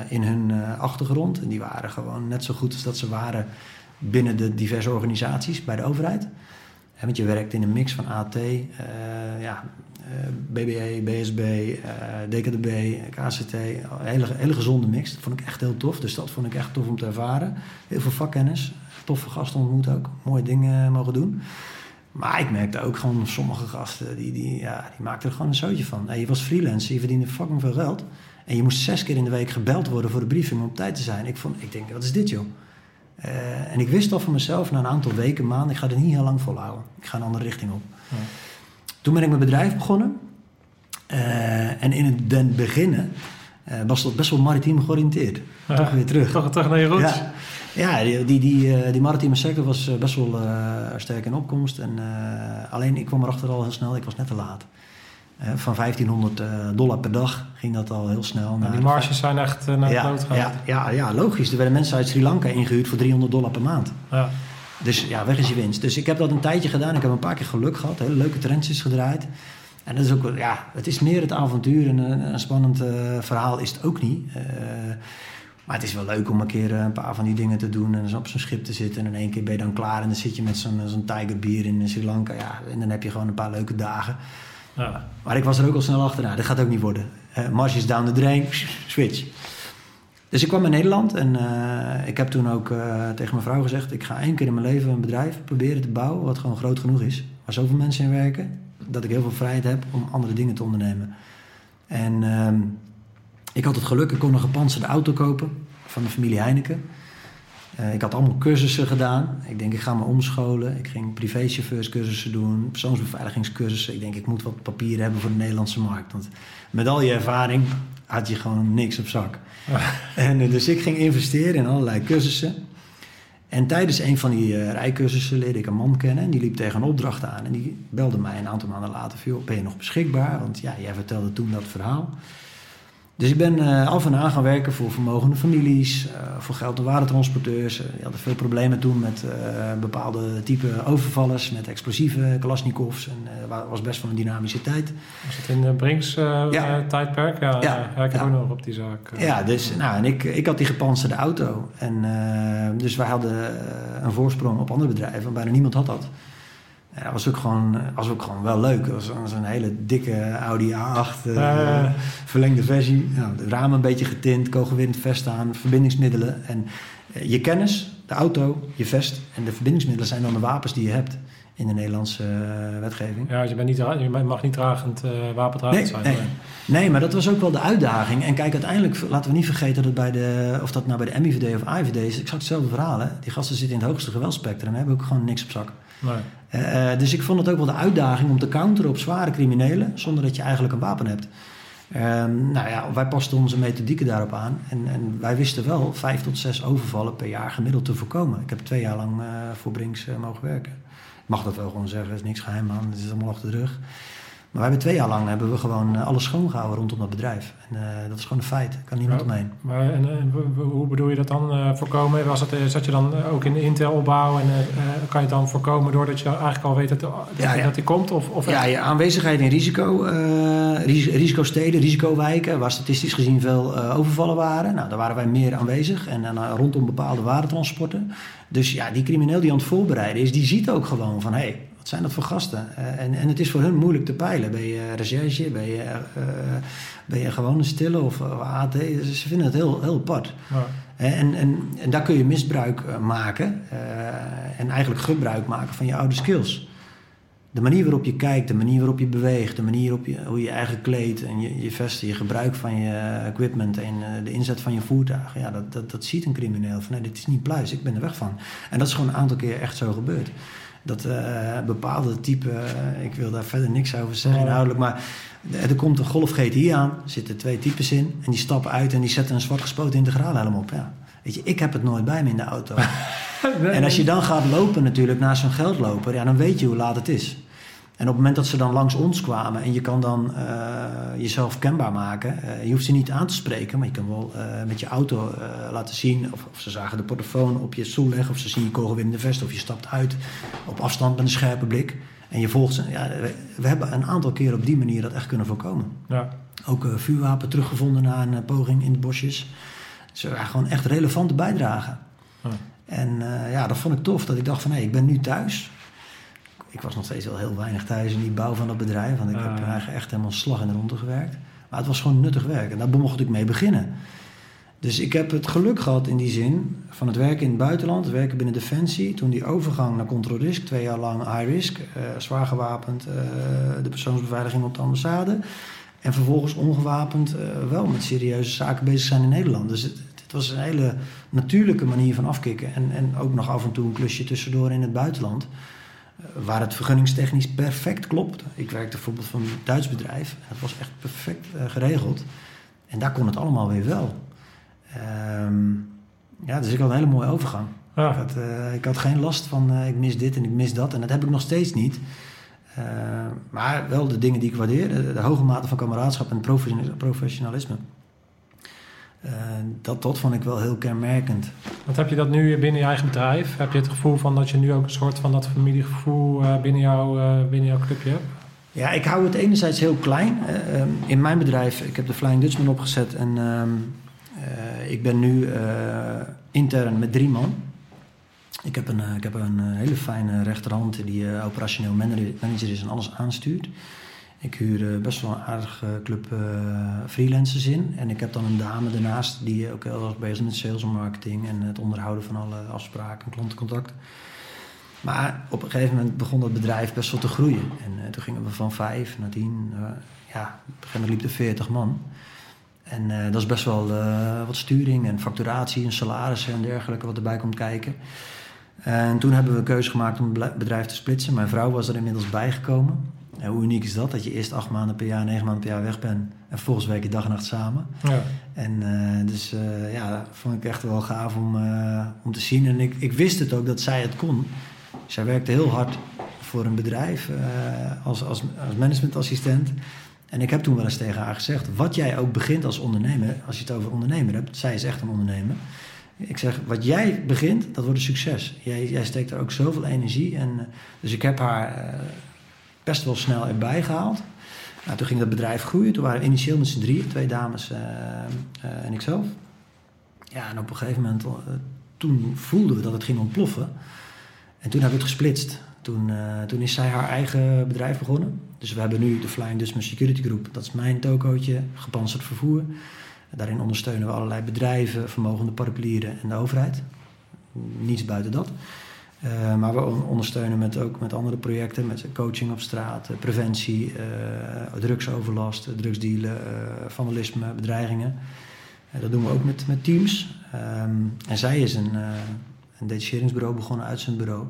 in hun achtergrond. En die waren gewoon net zo goed als dat ze waren binnen de diverse organisaties bij de overheid. Want je werkt in een mix van AT, ja, BBE, BSB, DKDB, KCT. Een hele, hele gezonde mix. Dat vond ik echt heel tof. Dus dat vond ik echt tof om te ervaren. Heel veel vakkennis. Toffe gasten ontmoet ook. Mooie dingen mogen doen. Maar ik merkte ook gewoon sommige gasten, die, die, ja, die maakten er gewoon een zootje van. Hey, je was freelancer, je verdiende fucking veel geld. En je moest zes keer in de week gebeld worden voor de briefing om op tijd te zijn. Ik, vond, ik denk, wat is dit joh? En ik wist al van mezelf na een aantal weken, maanden, ik ga er niet heel lang volhouden. Ik ga een andere richting op. Ja. Toen ben ik mijn bedrijf begonnen. Uh, en in het den beginnen uh, was dat best wel maritiem georiënteerd. Ja, toch weer terug. Toch terug naar je roots. Ja, ja die, die, die, uh, die maritieme sector was best wel sterk in opkomst. En, alleen ik kwam erachter al heel snel, ik was net te laat. van 1500 dollar per dag ging dat al heel snel. Naar die marges zijn echt naar ja, het ja, ja, ja, logisch. Er werden mensen uit Sri Lanka ingehuurd voor 300 dollar per maand. Ja. Dus ja, weg is je winst. Dus ik heb dat een tijdje gedaan. Ik heb een paar keer geluk gehad. Hele leuke trendjes gedraaid. En dat is ook, wel- ja, het is meer het avontuur en een, een spannend eh, verhaal is het ook niet. Eh, maar het is wel leuk om een keer eh, een paar van die dingen te doen en op zo'n schip te zitten. En in één keer ben je dan klaar en dan zit je met zo'n zo'n Tiger bier in Sri Lanka. Ja, en dan heb je gewoon een paar leuke dagen. Ja. Maar ik was er ook al snel achter. Nou, dit gaat ook niet worden. Uh, Mars is down the drain, switch. Dus ik kwam in Nederland en eh, ik heb toen ook eh, tegen mijn vrouw gezegd... ik ga één keer in mijn leven een bedrijf proberen te bouwen... wat gewoon groot genoeg is, waar zoveel mensen in werken... dat ik heel veel vrijheid heb om andere dingen te ondernemen. En ehm, ik had het geluk, ik kon een gepantserde auto kopen van de familie Heineken... Uh, ik had allemaal cursussen gedaan. Ik denk, ik ga me omscholen. Ik ging privéchauffeurscursussen doen, persoonsbeveiligingscursussen. Ik denk, ik moet wat papieren hebben voor de Nederlandse markt. Want met al je ervaring had je gewoon niks op zak. en, uh, dus ik ging investeren in allerlei cursussen. En tijdens een van die uh, rijcursussen leerde ik een man kennen. En die liep tegen een opdracht aan. En die belde mij een aantal maanden later. Ben je nog beschikbaar? Want ja, jij vertelde toen dat verhaal. Dus ik ben uh, af en aan gaan werken voor vermogende families, uh, voor geld- en waardetransporteurs. Uh, die hadden veel problemen toen met bepaalde type overvallers, met explosieve Kalashnikovs. En het was best wel een dynamische tijd. Was het in de Brinks ja. tijdperk? Ja, ja, ja ik heb ook nog op die zaak. ja, dus nou, en ik, ik had die gepantserde auto. En, dus wij hadden een voorsprong op andere bedrijven, bijna niemand had dat. Ja, dat was ook gewoon, was ook gewoon wel leuk. Dat was, was een hele dikke Audi A8, uh, uh. verlengde versie. Nou, de ramen een beetje getint, kogelwind, vest aan, verbindingsmiddelen. En uh, je kennis, de auto, je vest en de verbindingsmiddelen zijn dan de wapens die je hebt in de Nederlandse wetgeving. Ja, je, bent niet, je mag niet dragend wapendragend nee, zijn. Nee. nee, maar dat was ook wel de uitdaging. En kijk, uiteindelijk, laten we niet vergeten dat bij de, of dat nou bij de MIVD of AIVD is, exact hetzelfde verhaal. Hè? Die gasten zitten in het hoogste geweldspectrum en hebben ook gewoon niks op zak. Nee. Uh, dus ik vond het ook wel de uitdaging om te counteren op zware criminelen zonder dat je eigenlijk een wapen hebt. Um, nou ja, wij pasten onze methodieken daarop aan. En, en, wij wisten wel vijf tot zes overvallen per jaar gemiddeld te voorkomen. Ik heb twee jaar lang uh, voor Brinks uh, mogen werken. Ik mag dat wel gewoon zeggen, er is niks geheim aan, het is allemaal achter de rug. Maar we hebben twee jaar lang hebben we gewoon uh, alles schoongehouden rondom dat bedrijf. En uh, dat is gewoon een feit, daar kan niemand ja, omheen. Maar en, en, hoe bedoel je dat dan uh, voorkomen? Was het, zat je dan ook in de Intel-opbouw en kan je het dan voorkomen doordat je eigenlijk al weet dat, dat, ja, ja. dat die komt? Of, of ja, je aanwezigheid in risico, risicosteden, risicowijken, waar statistisch gezien veel overvallen waren. Nou, daar waren wij meer aanwezig en rondom bepaalde waardetransporten. Dus ja, die crimineel die aan het voorbereiden is, die ziet ook gewoon van... hé, hey, wat zijn dat voor gasten? Uh, en, en het is voor hun moeilijk te peilen. Ben je recherche, ben je, uh, ben je gewoon een stille of AT? Dus ze vinden het heel, heel apart. Ja. En, en, en daar kun je misbruik maken en eigenlijk gebruik maken van je oude skills. De manier waarop je kijkt, de manier waarop je beweegt, de manier op je, hoe je eigen kleedt en je, je vesten, je gebruik van je equipment en de inzet van je voertuig. Ja, dat, dat, dat ziet een crimineel van nee, dit is niet pluis, ik ben er weg van. En dat is gewoon een aantal keer echt zo gebeurd dat uh, bepaalde type, uh, ik wil daar verder niks over zeggen Oh. inhoudelijk, maar er komt een Golf GTI aan, er zitten twee types in en die stappen uit en die zetten een zwart gespoten integraal helm op. Ja. Weet je, ik heb het nooit bij me in de auto. <laughs> en als je dan gaat lopen natuurlijk naar zo'n geldloper, ja, dan weet je hoe laat het is. En op het moment dat ze dan langs ons kwamen en je kan dan uh, jezelf kenbaar maken, uh, je hoeft ze niet aan te spreken, maar je kan wel uh, met je auto laten zien of, of, ze zagen de portofoon op je stoel leggen of ze zien je kogelwindende vest of je stapt uit op afstand met een scherpe blik en je volgt ze. Ja, we, we, hebben een aantal keer op die manier dat echt kunnen voorkomen. Ja. Ook vuurwapen teruggevonden na een poging in de bosjes. Dus ja, gewoon echt relevante bijdragen. Ja. En ja, dat vond ik tof, dat ik dacht van hé, hey, ik ben nu thuis ik was nog steeds wel heel weinig thuis in die bouw van dat bedrijf. Want ik Ah. heb eigenlijk echt helemaal slag in de ronde gewerkt. Maar het was gewoon nuttig werk. En daar mocht ik mee beginnen. Dus ik heb het geluk gehad in die zin van het werken in het buitenland, het werken binnen Defensie. Toen die overgang naar control risk, twee jaar lang high risk, uh, zwaar gewapend, uh, de persoonsbeveiliging op de ambassade. En vervolgens ongewapend uh, wel met serieuze zaken bezig zijn in Nederland. Dus het, het was een hele natuurlijke manier van afkicken. En, en ook nog af en toe een klusje tussendoor in het buitenland waar het vergunningstechnisch perfect klopt. Ik werkte bijvoorbeeld voor een Duits bedrijf. Het was echt perfect uh, geregeld. En daar kon het allemaal weer wel. Um, ja, dus ik had een hele mooie overgang. Ja. Ik, had, uh, ik had geen last van uh, ik mis dit en ik mis dat. En dat heb ik nog steeds niet. maar wel de dingen die ik waardeer. De, de hoge mate van kameraadschap en professionalisme. Uh, dat, dat vond ik wel heel kenmerkend. Want heb je dat nu binnen je eigen bedrijf? Heb je het gevoel van dat je nu ook een soort van dat familiegevoel uh, binnen, jou, uh, binnen jouw clubje hebt? Ja, ik hou het enerzijds heel klein. Uh, in mijn bedrijf, ik heb de Flying Dutchman opgezet en uh, ik ben nu intern met drie man. Ik heb een, ik heb een hele fijne rechterhand die operationeel manager is en alles aanstuurt. Ik huur best wel een aardige club freelancers in. En ik heb dan een dame daarnaast die ook heel erg bezig is met sales en marketing en het onderhouden van alle afspraken en klantencontact. Maar op een gegeven moment begon dat bedrijf best wel te groeien. En toen gingen we van vijf naar tien. Ja, op een gegeven moment liep er veertig man. En dat is best wel wat sturing en facturatie en salarissen en dergelijke wat erbij komt kijken. En toen hebben we een keuze gemaakt om het bedrijf te splitsen. Mijn vrouw was er inmiddels bijgekomen. En hoe uniek is dat? Dat je eerst acht maanden per jaar, negen maanden per jaar weg bent. En vervolgens werk je dag en nacht samen. Ja. En dus ja, dat vond ik echt wel gaaf om, om te zien. En ik, ik wist het ook dat zij het kon. Zij werkte heel hard voor een bedrijf als, als, als managementassistent. En ik heb toen wel eens tegen haar gezegd: wat jij ook begint als ondernemer, als je het over ondernemer hebt, zij is echt een ondernemer. Ik zeg, wat jij begint, dat wordt een succes. Jij, jij steekt er ook zoveel energie. En, uh, dus ik heb haar best wel snel erbij gehaald. Nou, toen ging dat bedrijf groeien. Toen waren initieel met z'n drieën, twee dames en ikzelf. Ja, en op een gegeven moment, toen voelden we dat het ging ontploffen. En toen hebben we het gesplitst. Toen, toen is zij haar eigen bedrijf begonnen. Dus we hebben nu de Flying Dutchman Security Group. Dat is mijn tokootje, gepantserd vervoer. Daarin ondersteunen we allerlei bedrijven, vermogende particulieren en de overheid. Niets buiten dat. Uh, maar we ondersteunen met, ook met andere projecten, met coaching op straat, eh, preventie, uh, drugsoverlast, drugsdealen, vandalisme, bedreigingen. dat doen we ook met, met teams. Um, en zij is een, een detacheringsbureau begonnen uit zijn bureau.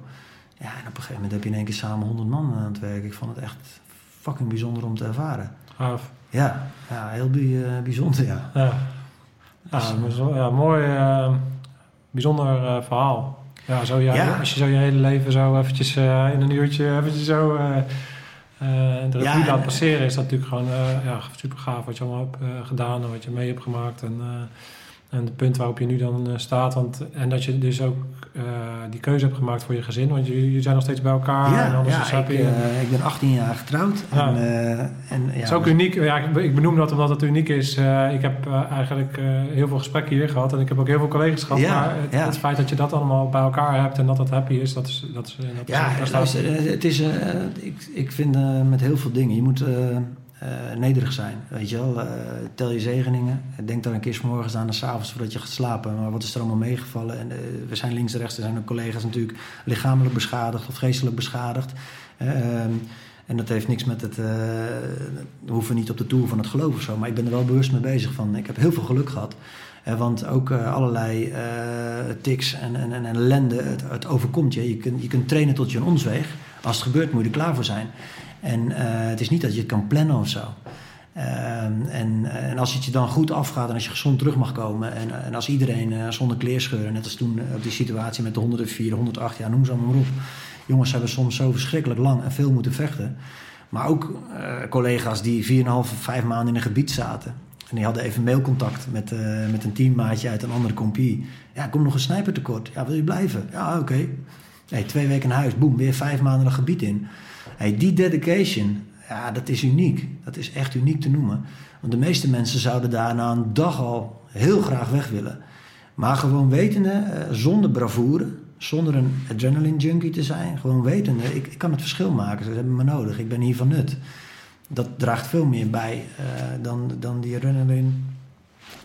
Ja, en op een gegeven moment heb je in één keer samen 100 man aan het werk. Ik vond het echt fucking bijzonder om te ervaren. Gaaf. Ja, ja heel bij, bijzonder, ja. Ja, ja, dus, ja mooi, uh, bijzonder uh, verhaal. Ja, zo, ja, ja, als je zo je hele leven zo eventjes uh, in een uurtje eventjes zo de revue laat passeren... is dat natuurlijk gewoon ja, super gaaf wat je allemaal hebt gedaan en wat je mee hebt gemaakt. En, en het punt waarop je nu dan uh, staat. Want, en dat je dus ook uh, die keuze hebt gemaakt voor je gezin. Want jullie zijn nog steeds bij elkaar. Ja, en anders ja ik, je... uh, ik ben 18 jaar getrouwd. Ja. En, en, ja, het is ook uniek. Ja, ik, ik benoem dat omdat het uniek is. ik heb eigenlijk heel veel gesprekken hier gehad. En ik heb ook heel veel collega's gehad. Ja, maar het, het, feit dat je dat allemaal bij elkaar hebt en dat dat happy is. Dat is, dat is, dat ja, is, luister, het is, ik, ik vind met heel veel dingen. Je moet uh, nederig zijn. Weet je wel, uh, tel je zegeningen. Denk dan een keer s morgens aan en s avonds voordat je gaat slapen. Maar wat is er allemaal meegevallen? En uh, we zijn links en rechts, er zijn ook collega's natuurlijk lichamelijk beschadigd of geestelijk beschadigd. Ehm, en dat heeft niks met het. we hoeven niet op de toer van het geloof of zo. Maar ik ben er wel bewust mee bezig van. Ik heb heel veel geluk gehad. want ook allerlei tics en, en, en ellende, het, het, overkomt je. Je kunt, je kunt trainen tot je een onsweeg. Als het gebeurt, moet je er klaar voor zijn. En uh, het is niet dat je het kan plannen of zo. Uh, en, en, als het je dan goed afgaat en als je gezond terug mag komen. En, en als iedereen uh, zonder kleerscheuren, net als toen op die situatie met de 104, 108, ja, noem ze allemaal maar op. Jongens hebben soms zo verschrikkelijk lang en veel moeten vechten. Maar ook collega's die 4,5, 5 maanden in een gebied zaten. En die hadden even mailcontact met, met een teammaatje uit een andere compie. Ja, kom nog een snijper tekort. Ja, wil je blijven? Ja, oké. Okay. Twee weken naar huis, boem, weer vijf maanden een gebied in. Hey, die dedication, ja, dat is uniek. Dat is echt uniek te noemen. Want de meeste mensen zouden daar na een dag al heel graag weg willen. Maar gewoon wetende, eh, zonder bravoure, zonder een adrenaline junkie te zijn, gewoon wetende, ik, ik kan het verschil maken. Ze hebben me nodig, ik ben hier van nut. Dat draagt veel meer bij uh, dan, dan die adrenaline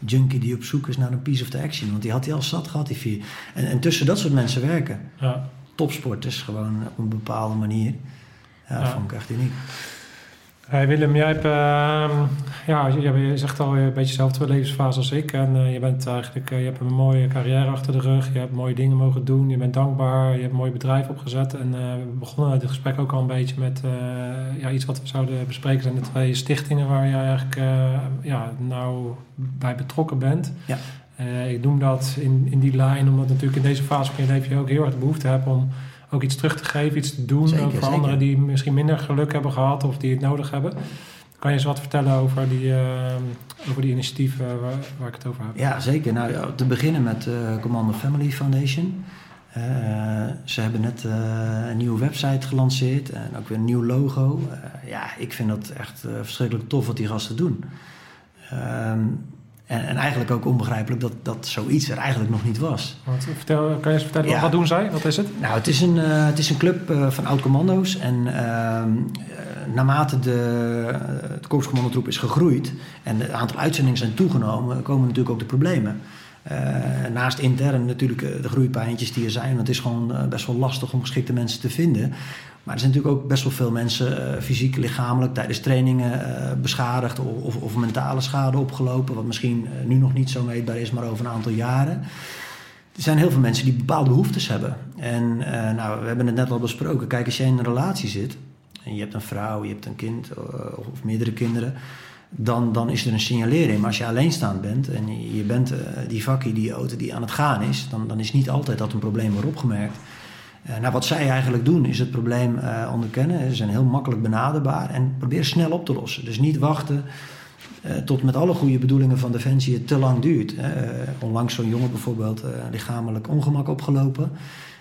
junkie die op zoek is naar een piece of the action. Want die had hij al zat gehad, die vier. En, en tussen dat soort mensen werken. Ja. Topsport is gewoon op een bepaalde manier. Ja, dat vond ik echt uniek. Hey Willem, jij hebt, uh, ja, je zegt al een beetje dezelfde levensfase als ik. En uh, je bent eigenlijk, uh, je hebt een mooie carrière achter de rug. Je hebt mooie dingen mogen doen. Je bent dankbaar. Je hebt een mooi bedrijf opgezet. En uh, we begonnen dit gesprek ook al een beetje met ja, iets wat we zouden bespreken. zijn de twee stichtingen waar je eigenlijk ja, nou bij betrokken bent. Ja. ik noem dat in, in die lijn, omdat natuurlijk in deze fase van je leven je ook heel erg behoefte hebt om ook iets terug te geven, iets te doen zeker, voor anderen die misschien minder geluk hebben gehad of die het nodig hebben. Kan je eens wat vertellen over die, uh, over die initiatieven waar, waar, ik het over heb? Ja, zeker. Nou, te beginnen met uh, Commando Family Foundation. Uh, ze hebben net een nieuwe website gelanceerd en ook weer een nieuw logo. Ja, ik vind dat echt verschrikkelijk tof wat die gasten doen. Ehm, en, en, eigenlijk ook onbegrijpelijk dat, dat zoiets er eigenlijk nog niet was. Wat, vertel, kan je eens vertellen, ja. wat doen zij? Wat is het? Nou, het is een, het is een club van oud-commando's. En ehm, naarmate de, de korpscommandotroep is gegroeid... en het aantal uitzendingen zijn toegenomen... komen natuurlijk ook de problemen. Naast intern natuurlijk de groeipijntjes die er zijn. Want het is gewoon best wel lastig om geschikte mensen te vinden. Maar er zijn natuurlijk ook best wel veel mensen fysiek, lichamelijk tijdens trainingen beschadigd of, of, mentale schade opgelopen. Wat misschien nu nog niet zo meetbaar is, maar over een aantal jaren. Er zijn heel veel mensen die bepaalde behoeftes hebben. En nou, we hebben het net al besproken. Kijk, als jij in een relatie zit en je hebt een vrouw, je hebt een kind of meerdere kinderen dan, dan is er een signalering. Maar als je alleenstaand bent en je, bent die vakkie, die auto die aan het gaan is, dan, dan is niet altijd dat een probleem wordt opgemerkt. Uh, nou, wat zij eigenlijk doen, is het probleem uh, onderkennen. Ze zijn heel makkelijk benaderbaar en proberen snel op te lossen. Dus niet wachten tot met alle goede bedoelingen van Defensie het te lang duurt. onlangs zo'n jongen bijvoorbeeld lichamelijk ongemak opgelopen.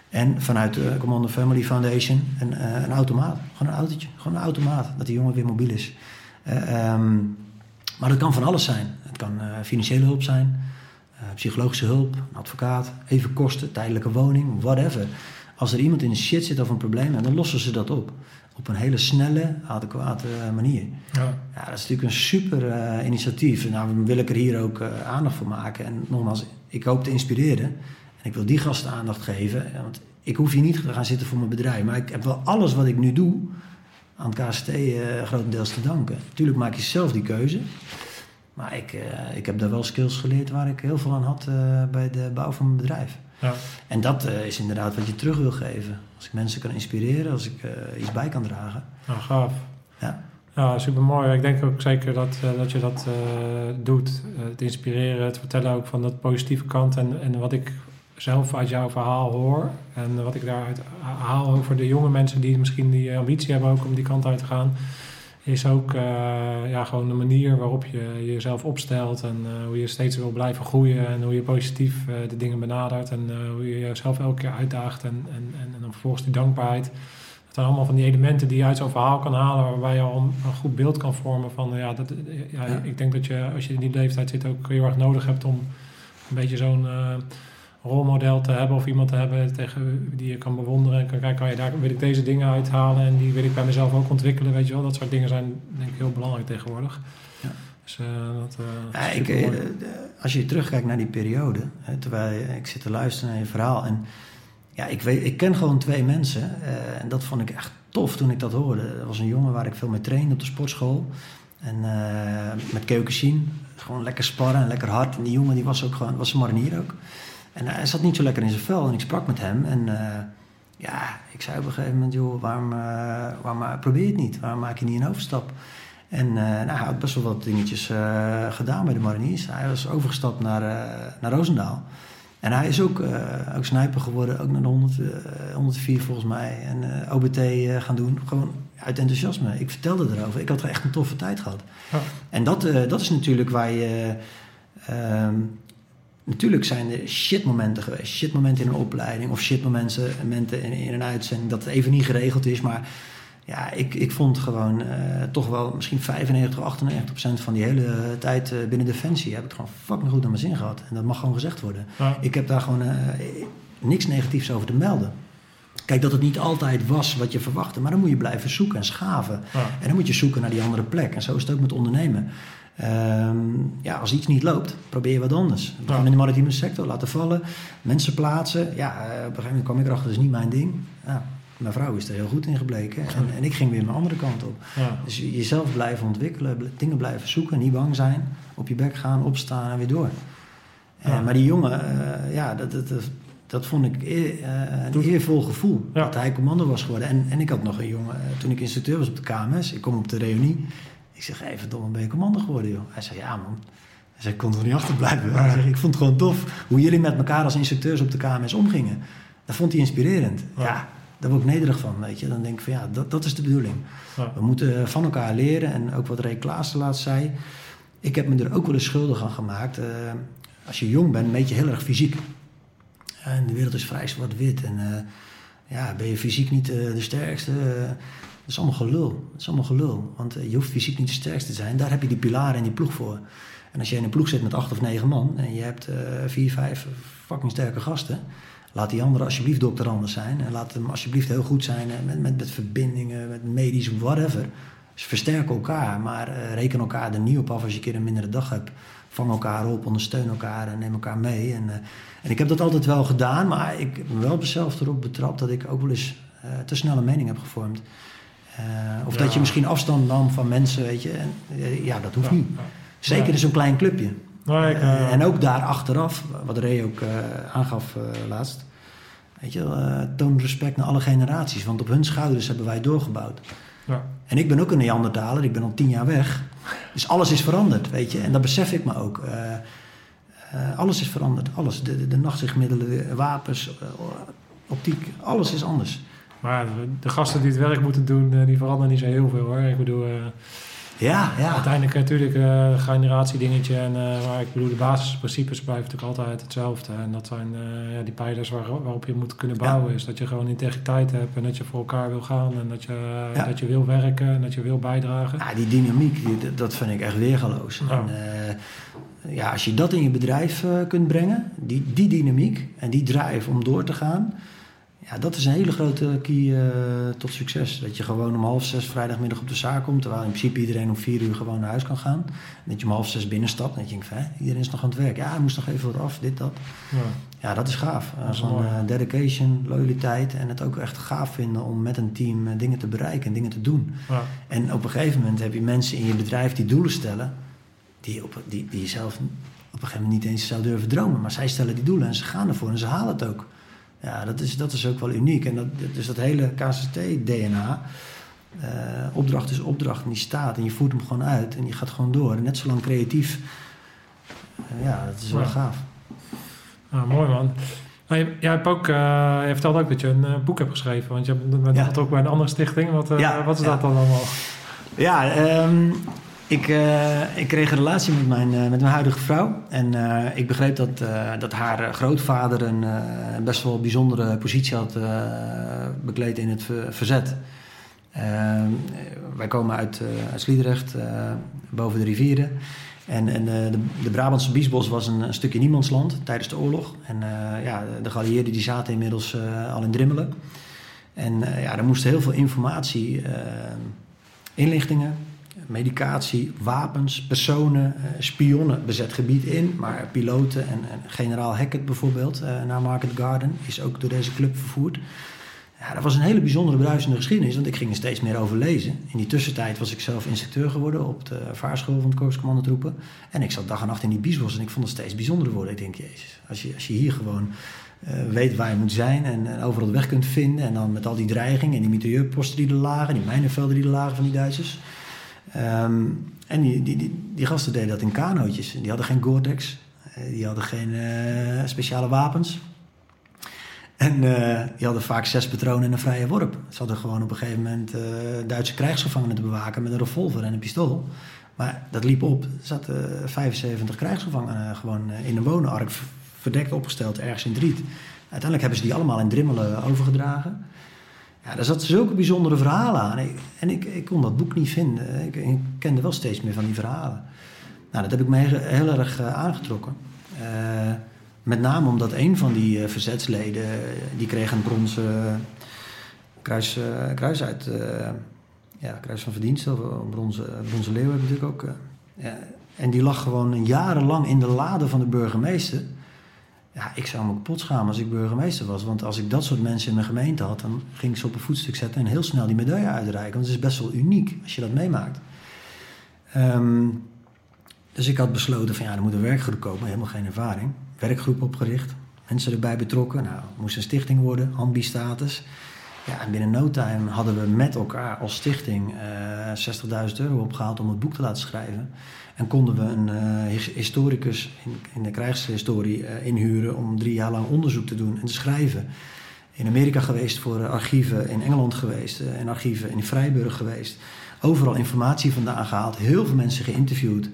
En vanuit de Commando Family Foundation een, een automaat. Gewoon een autootje. Gewoon een automaat. Dat die jongen weer mobiel is. Um, maar dat kan van alles zijn. Het kan financiële hulp zijn, psychologische hulp, een advocaat, even kosten, tijdelijke woning, whatever. Als er iemand in de shit zit of een probleem, dan lossen ze dat op. Op een hele snelle, adequate manier. Ja. ja dat is natuurlijk een super uh, initiatief. Nou, wil ik er hier ook aandacht voor maken. En nogmaals, ik hoop te inspireren. En ik wil die gasten aandacht geven. Want ik hoef hier niet te gaan zitten voor mijn bedrijf. Maar ik heb wel alles wat ik nu doe aan het KST uh, eh, grotendeels te danken. Natuurlijk maak je zelf die keuze. Maar ik, ik heb daar wel skills geleerd waar ik heel veel aan had bij de bouw van mijn bedrijf. Ja. En dat is inderdaad wat je terug wil geven. Als ik mensen kan inspireren, als ik iets bij kan dragen. Nou, gaaf. Ja. Ja, super mooi. Ik denk ook zeker dat, dat je dat doet. het inspireren, het vertellen ook van dat positieve kant. En, en wat ik zelf uit jouw verhaal hoor. En wat ik daaruit haal over de jonge mensen die misschien die ambitie hebben ook om die kant uit te gaan. Is ook uh, ja, gewoon de manier waarop je jezelf opstelt en uh, hoe je steeds wil blijven groeien en hoe je positief uh, de dingen benadert en hoe je jezelf elke keer uitdaagt en, en, en, en dan vervolgens die dankbaarheid. Dat zijn allemaal van die elementen die je uit zo'n verhaal kan halen waarbij je al een goed beeld kan vormen van ja, dat, ja, ja, ik denk dat je als je in die leeftijd zit ook heel erg nodig hebt om een beetje zo'n rolmodel te hebben of iemand te hebben tegen die je kan bewonderen en kan kijken, kan je daar wil ik deze dingen uithalen en die wil ik bij mezelf ook ontwikkelen, weet je wel. Dat soort dingen zijn denk ik heel belangrijk tegenwoordig. Ja. Dus, uh, dat, uh, ja, ik, uh, als je terugkijkt naar die periode, hè, terwijl ik zit te luisteren naar je verhaal en ja, ik, weet, ik ken gewoon twee mensen en dat vond ik echt tof toen ik dat hoorde. Er was een jongen waar ik veel mee trainde op de sportschool en met Keukenschien, gewoon lekker sparren en lekker hard. En die jongen die was ook gewoon, was een marinier ook. En hij zat niet zo lekker in zijn vel. En ik sprak met hem. En uh, ja, ik zei op een gegeven moment... joh, waarom, uh, waarom probeer je het niet? Waarom maak je niet een overstap? En uh, nou, hij had best wel wat dingetjes gedaan bij de mariniers. Hij was overgestapt naar, naar Roosendaal. En hij is ook, ook sniper geworden. Ook naar de 100, 104 volgens mij. En OBT gaan doen. Gewoon uit enthousiasme. Ik vertelde erover. Ik had er echt een toffe tijd gehad. Ja. En dat, dat is natuurlijk waar je... Ehm, Natuurlijk zijn er shitmomenten geweest. Shitmomenten in een opleiding of shitmomenten in, in een uitzending dat het even niet geregeld is. Maar ja, ik, ik vond gewoon uh, toch wel misschien 95 of 98 procent van die hele tijd uh, binnen Defensie heb ik gewoon fucking goed naar mijn zin gehad. En dat mag gewoon gezegd worden. Ja. Ik heb daar gewoon uh, niks negatiefs over te melden. Kijk, dat het niet altijd was wat je verwachtte, maar dan moet je blijven zoeken en schaven. Ja. En dan moet je zoeken naar die andere plek. En zo is het ook met ondernemen. Um, ja, als iets niet loopt, probeer je wat anders. We gaan in de maritieme sector laten vallen, mensen plaatsen. Ja, uh, op een gegeven moment kwam ik erachter, dat is niet mijn ding. Ja, mijn vrouw is er heel goed in gebleken. En, en ik ging weer mijn andere kant op. Ja. Dus jezelf blijven ontwikkelen, dingen blijven zoeken, niet bang zijn. Op je bek gaan, opstaan en weer door. Uh, maar die jongen, uh, ja, dat, dat, dat, dat, vond ik eer, een eervol gevoel. Dat hij commando was geworden. En, en ik had nog een jongen, toen ik instructeur was op de KMS, ik kom op de reunie. Ik zeg, even verdomme, ben je commando geworden, joh? Hij zei, ja, man. Hij zei, ik kon er niet achterblijven. Hij zei, ik vond het gewoon tof hoe jullie met elkaar als instructeurs op de KMS omgingen. Dat vond hij inspirerend. Ja, daar word ik nederig van, weet je. Dan denk ik van, ja, dat, dat is de bedoeling. We moeten van elkaar leren. En ook wat Ray Klaassen laatst zei. Ik heb me er ook wel eens schuldig aan gemaakt. Uh, als je jong bent, meet je heel erg fysiek. En de wereld is vrij zwart-wit. En eh, ja, ben je fysiek niet eh, de sterkste? Dat is allemaal gelul. Dat is allemaal gelul. Want eh, je hoeft fysiek niet de sterkste te zijn. Daar heb je die pilaren en die ploeg voor. En als je in een ploeg zit met acht of negen man... en je hebt eh, vier, vijf fucking sterke gasten... laat die anderen alsjeblieft dokter anders zijn. En laat hem alsjeblieft heel goed zijn eh, met, met, met verbindingen, met medisch, whatever. Ze versterken elkaar, maar reken elkaar er niet op af als je een keer een mindere dag hebt. Vang elkaar op, ondersteun elkaar en neem elkaar mee. En, en ik heb dat altijd wel gedaan, maar ik ben wel mezelf erop betrapt dat ik ook wel eens te snel een mening heb gevormd. Eh, of Ja. dat je misschien afstand nam van mensen, weet je. En, eh, ja, dat hoeft Ja, niet. Zeker in zo'n klein clubje. Nou, ik, Eh, en ook daar achteraf, wat Ray ook eh, aangaf laatst. Weet je, toon respect naar alle generaties, want op hun schouders hebben wij doorgebouwd. ja. En ik ben ook een Neandertaler, ik ben al tien jaar weg. Dus alles is veranderd, weet je. En dat besef ik me ook. Alles is veranderd, alles. De, de, de wapens, optiek, alles is anders. Maar de, gasten die het werk moeten doen, eh, die veranderen niet zo heel veel hoor. Ik bedoel, eh, Ja, ja. uiteindelijk natuurlijk eh, een generatiedingetje. En, eh, maar ik bedoel, de basisprincipes blijven natuurlijk altijd hetzelfde. En dat zijn ja, die pijlers waar, waarop je moet kunnen bouwen. Is dat je gewoon integriteit hebt en dat je voor elkaar wil gaan. En dat je, Ja. dat je wil werken en dat je wil bijdragen. Ja, die dynamiek, die- dat- vind ik echt weergaloos. Ja. En, ja, als je dat in je bedrijf kunt brengen, die, die dynamiek en die drive om door te gaan, ja, dat is een hele grote key eh, tot succes. Dat je gewoon om half zes vrijdagmiddag op de zaak komt, terwijl in principe iedereen om vier uur gewoon naar huis kan gaan. En dat je om half zes binnenstapt en dat je denkt, van, iedereen is nog aan het werk. Ja, hij moest nog even wat af, dit, dat. Ja. Ja, dat is gaaf. Dat is mooi. eh, dedication, loyaliteit en het ook echt gaaf vinden om met een team eh, dingen te bereiken en dingen te doen. Ja. En op een gegeven moment heb je mensen in je bedrijf die doelen stellen, die, op, die, die je zelf op een gegeven moment niet eens zou durven dromen. Maar zij stellen die doelen en ze gaan ervoor en ze halen het ook. Ja, dat is, dat is ook wel uniek. En dat, dus dat hele KCT-DNA, eh, opdracht is opdracht en die staat en je voert hem gewoon uit en je gaat gewoon door. En net zo lang creatief. Eh, ja, dat is wel Ja. gaaf. Ja, mooi man. Nou, je, jij hebt ook, eh, je vertelde ook dat je een boek hebt geschreven. Want je hebt- bent Ja. ook bij een andere stichting. Wat, Ja, wat is dat dan allemaal? Ja, ehm, ik, eh, ik kreeg een relatie met mijn, eh, met mijn huidige vrouw. En eh, ik begreep dat, dat haar grootvader een best wel bijzondere positie had bekleed in het ver- verzet. Ehm, wij komen uit, uit Sliedrecht, boven de rivieren. En, en de, de Brabantse Biesbos was een, stukje niemandsland tijdens de oorlog. En ja, de, de geallieerden die zaten inmiddels al in Drimmelen. En ja, er moest heel veel informatie, inlichtingen, medicatie, wapens, personen, eh, spionnen bezet gebied in. Maar piloten en, en generaal Hackett bijvoorbeeld eh, naar Market Garden is ook door deze club vervoerd. Ja, dat was een hele bijzondere bruisende geschiedenis, want ik ging er steeds meer over lezen. In die tussentijd was ik zelf instructeur geworden op de vaarschool van het Korps Commandotroepen. En ik zat dag en nacht in die biesbos en ik vond het steeds bijzonder worden. Ik denk, jezus, als je, als je hier gewoon eh, weet waar je moet zijn en, overal de weg kunt vinden. En dan met al die dreigingen en die mitrailleurposten die er lagen, die mijnenvelden die er lagen van die Duitsers. Ehm, en die, die, die, gasten deden dat in kanootjes. Die hadden geen Gore-Tex, eh, die hadden geen eh, speciale wapens. En eh, die hadden vaak zes patronen en een vrije worp. Ze hadden gewoon op een gegeven moment Duitse krijgsgevangenen te bewaken met een revolver en een pistool. Maar dat liep op. Er zaten 75 krijgsgevangenen gewoon in een wonenark verdekt opgesteld ergens in Driet. Uiteindelijk hebben ze die allemaal in Drimmelen overgedragen. Ja, daar zaten zulke bijzondere verhalen aan. En ik, ik kon dat boek niet vinden. Ik, ik kende wel steeds meer van die verhalen. Nou, dat heb ik me heel, erg eh, aangetrokken. Eh, met name omdat een van die eh, verzetsleden, die kreeg een bronzen kruis, kruis uit, ja, kruis van verdiensten, of een bronzen, bronzen leeuw heb ik natuurlijk ook. ja, en die lag gewoon jarenlang in de lade van de burgemeester. Ja, ik zou me kapot schamen als ik burgemeester was. Want als ik dat soort mensen in mijn gemeente had, dan ging ik ze op een voetstuk zetten en heel snel die medaille uitreiken. Want het is best wel uniek als je dat meemaakt. Ehm, dus ik had besloten van ja, er moet een werkgroep komen, helemaal geen ervaring. Werkgroep opgericht, mensen erbij betrokken. Nou, moest een stichting worden, ambi-status. Ja, en binnen no time hadden we met elkaar als stichting eh 60.000 euro opgehaald om het boek te laten schrijven. En konden we een eh, his- historicus in, in de krijgshistorie eh, inhuren om drie jaar lang onderzoek te doen en te schrijven. In Amerika geweest voor eh, archieven, in Engeland geweest eh, en archieven in Vrijburg geweest. Overal informatie vandaan gehaald, heel veel mensen geïnterviewd.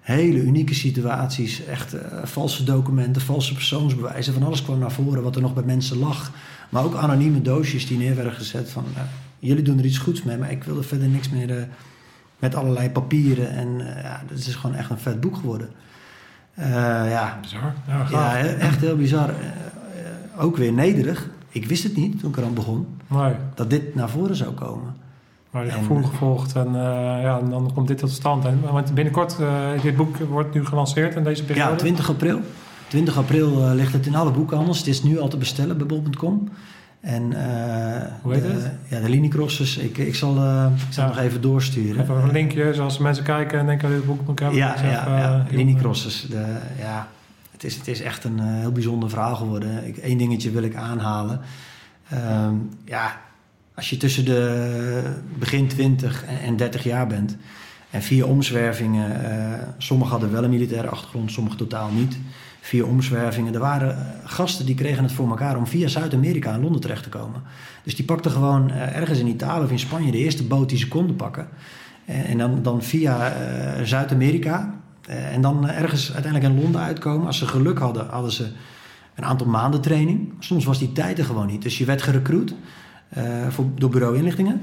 hele unieke situaties. Echt eh, valse documenten, valse persoonsbewijzen. Van alles kwam naar voren wat er nog bij mensen lag. Maar ook anonieme doosjes die neer werden gezet van... eh, jullie doen er iets goeds mee, maar ik wil er verder niks meer... eh, met allerlei papieren. En eh, ja, dat is gewoon echt een vet boek geworden. Ja, Bizar. Ja, ja, echt heel bizar. Ook weer nederig. Ik wist het niet toen ik eraan begon. Nee, Dat dit naar voren zou komen. maar En- gevoel gevolgd en, eh, ja, en dan komt dit tot stand. En, want binnenkort, eh, dit boek wordt nu gelanceerd in deze periode. Ja, 20 april. 20 april eh, ligt het in alle boekhandels. Het is nu al te bestellen bij bol.com. En, eh, Hoe heet de, het? Ja, de Linicrossers. Ik, ik zal, eh ik zal Ja. nog even doorsturen. Even een linkje, zoals mensen kijken en denken, dit boek moet hebben. Ja, ja, ja. Linicrossers. De, ja, het, is, het is echt een heel bijzonder verhaal geworden. Ik, Eén dingetje wil ik aanhalen. Ehm, ja, als je tussen de begin 20 en, en 30 jaar bent... en vier omzwervingen... eh sommigen hadden wel een militaire achtergrond, sommigen totaal niet... Vier omzwervingen. Er waren eh, gasten die kregen het voor elkaar om via Zuid-Amerika in Londen terecht te komen. Dus die pakten gewoon eh, ergens in Italië of in Spanje de eerste boot die ze konden pakken. Eh, En dan, dan via Zuid-Amerika. en dan ergens uiteindelijk in Londen uitkomen. Als ze geluk hadden, hadden ze een aantal maanden training. Soms was die tijd er gewoon niet. Dus je werd gerecruit door bureau inlichtingen.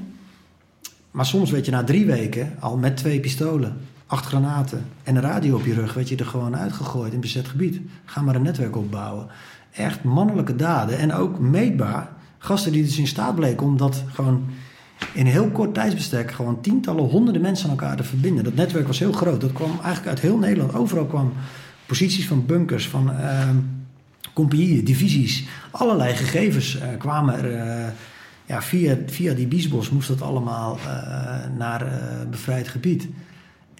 Maar soms werd je na drie weken al met twee pistolen, acht granaten en een radio op je rug... werd je er gewoon uitgegooid in bezet gebied. Ga maar een netwerk opbouwen. Echt mannelijke daden en ook meetbaar. Gasten die dus in staat bleken om dat gewoon in heel kort tijdsbestek gewoon tientallen, honderden mensen aan elkaar te verbinden. Dat netwerk was heel groot. Dat kwam eigenlijk uit heel Nederland. Overal kwam posities van bunkers, van ehm compagnieën, divisies. Allerlei gegevens eh, kwamen er. eh, ja, via, via die biesbos moest dat allemaal eh, naar bevrijd gebied.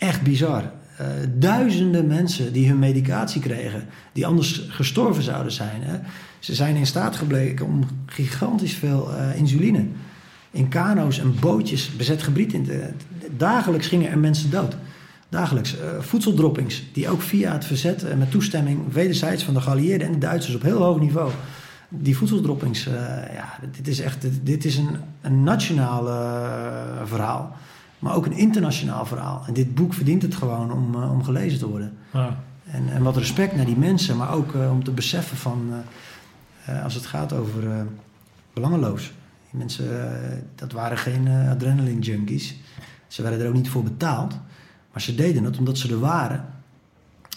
Echt bizar. Eh, duizenden mensen die hun medicatie kregen, die anders gestorven zouden zijn. Hè. Ze zijn in staat gebleken om gigantisch veel eh, insuline in kano's en bootjes bezet gebied in te... Dagelijks gingen er mensen dood. Dagelijks. Eh, voedseldroppings, die ook via het verzet en met toestemming wederzijds van de geallieerden en de Duitsers op heel hoog niveau. Die voedseldroppings, ja, dit is echt dit, is een, een nationaal verhaal, maar ook een internationaal verhaal. En dit boek verdient het gewoon om, eh, om gelezen te worden. ja. En, en wat respect naar die mensen, maar ook eh, om te beseffen van, eh, als het gaat over belangeloos. Die mensen, dat waren geen adrenaline junkies. Ze werden er ook niet voor betaald. Maar ze deden het omdat ze er waren.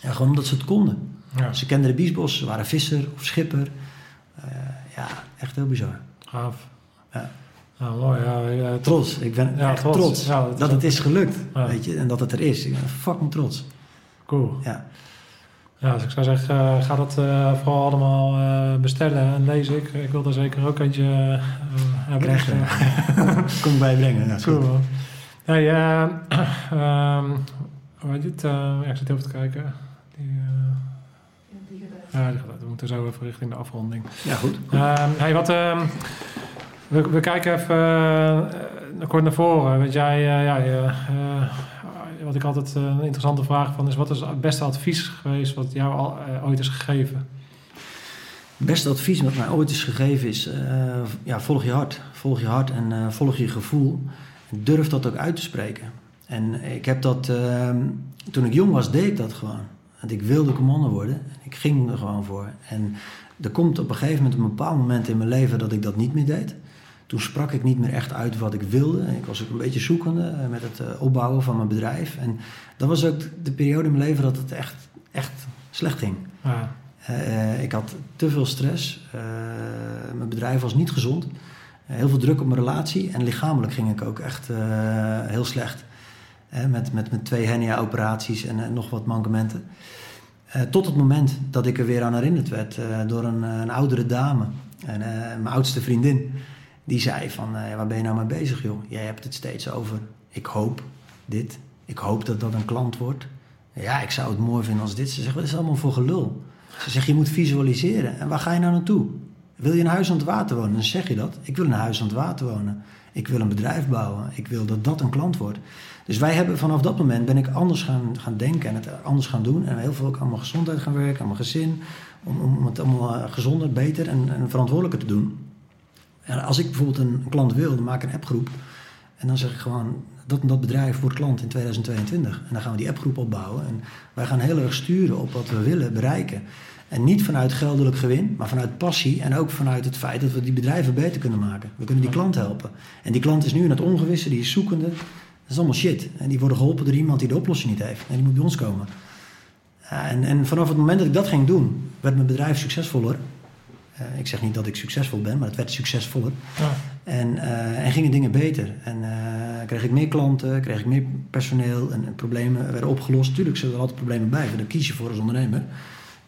Ja, gewoon omdat ze het konden. ja. Ze kenden de biesbos, ze waren visser of schipper. Ja, echt heel bizar. Gaaf. Ja. Ja, mooi. Ja, ja, Trots, ik ben Ja, echt trots. trots, Ja, dat het is gelukt. Ja. Weet je, en dat het er is. Ik ben fucking trots. Cool. Ja. Ja, dus ik zou zeggen, eh, ga dat eh, vooral allemaal eh, bestellen en lezen. Ik, ik wil er zeker ook eentje eh, hebben. Krijg je. Eh, Kom ik bij je brengen. Ja, is cool goed. Hey, eh, <clears throat> ehm, hoe heet het? Eh, ja, ik zit even te kijken. Die, eh, ja, die gaat uit. We moeten zo even richting de afronding. Ja, goed. Ehm, hey, wat, ehm, we, we kijken even uh, kort naar voren. Want jij, eh, eh, wat ik altijd een interessante vraag van is: wat is het beste advies geweest wat jou al, ooit is gegeven? Het beste advies wat mij ooit is gegeven is: ja, volg je hart. Volg je hart en volg je gevoel. Durf dat ook uit te spreken. En ik heb dat, ehm, toen ik jong was, deed ik dat gewoon. Want ik wilde commando worden. En ik ging er gewoon voor. En er komt op een gegeven moment een bepaald moment in mijn leven dat ik dat niet meer deed. Toen sprak ik niet meer echt uit wat ik wilde. Ik was ook een beetje zoekende eh, met het eh, opbouwen van mijn bedrijf. En dat was ook de periode in mijn leven dat het echt, echt slecht ging. Ja, Uh, ik had te veel stress. Uh, mijn bedrijf was niet gezond. Uh, heel veel druk op mijn relatie. En lichamelijk ging ik ook echt heel slecht. met, met, met twee hernia-operaties en nog wat mankementen. Tot het moment dat ik er weer aan herinnerd werd door een, een, oudere dame. En, mijn oudste vriendin. Die zei van, waar ben je nou mee bezig joh? Jij hebt het steeds over. Ik hoop dit. Ik hoop dat dat een klant wordt. Ja, ik zou het mooi vinden als dit. Ze zegt, wat is allemaal voor gelul? Ze zegt, je moet visualiseren. En waar ga je nou naartoe? Wil je een huis aan het water wonen? Dan zeg je dat. Ik wil een huis aan het water wonen. Ik wil een bedrijf bouwen. Ik wil dat dat een klant wordt. Dus wij hebben vanaf dat moment ben ik anders gaan, gaan denken en het anders gaan doen. En heel veel ook aan mijn gezondheid gaan werken, aan mijn gezin. Om, om het allemaal gezonder, beter en, en verantwoordelijker te doen. Als ik bijvoorbeeld een, een klant wil, dan maak ik een appgroep. En dan zeg ik gewoon dat en dat bedrijf wordt klant in 2022. En dan gaan we die appgroep opbouwen. En wij gaan heel erg sturen op wat we willen bereiken. En niet vanuit geldelijk gewin, maar vanuit passie en ook vanuit het feit dat we die bedrijven beter kunnen maken. We kunnen die klant helpen. En die klant is nu in het ongewisse, die is zoekende. Dat is allemaal shit. En die worden geholpen door iemand die de oplossing niet heeft. En die moet bij ons komen. en, en vanaf het moment dat ik dat ging doen, werd mijn bedrijf succesvoller. Uh, ik zeg niet dat ik succesvol ben, maar het werd succesvoller. Ja. En, uh, en gingen dingen beter. En uh, kreeg ik meer klanten, kreeg ik meer personeel en, en problemen werden opgelost. Tuurlijk zullen er altijd problemen blijven, daar kies je voor als ondernemer.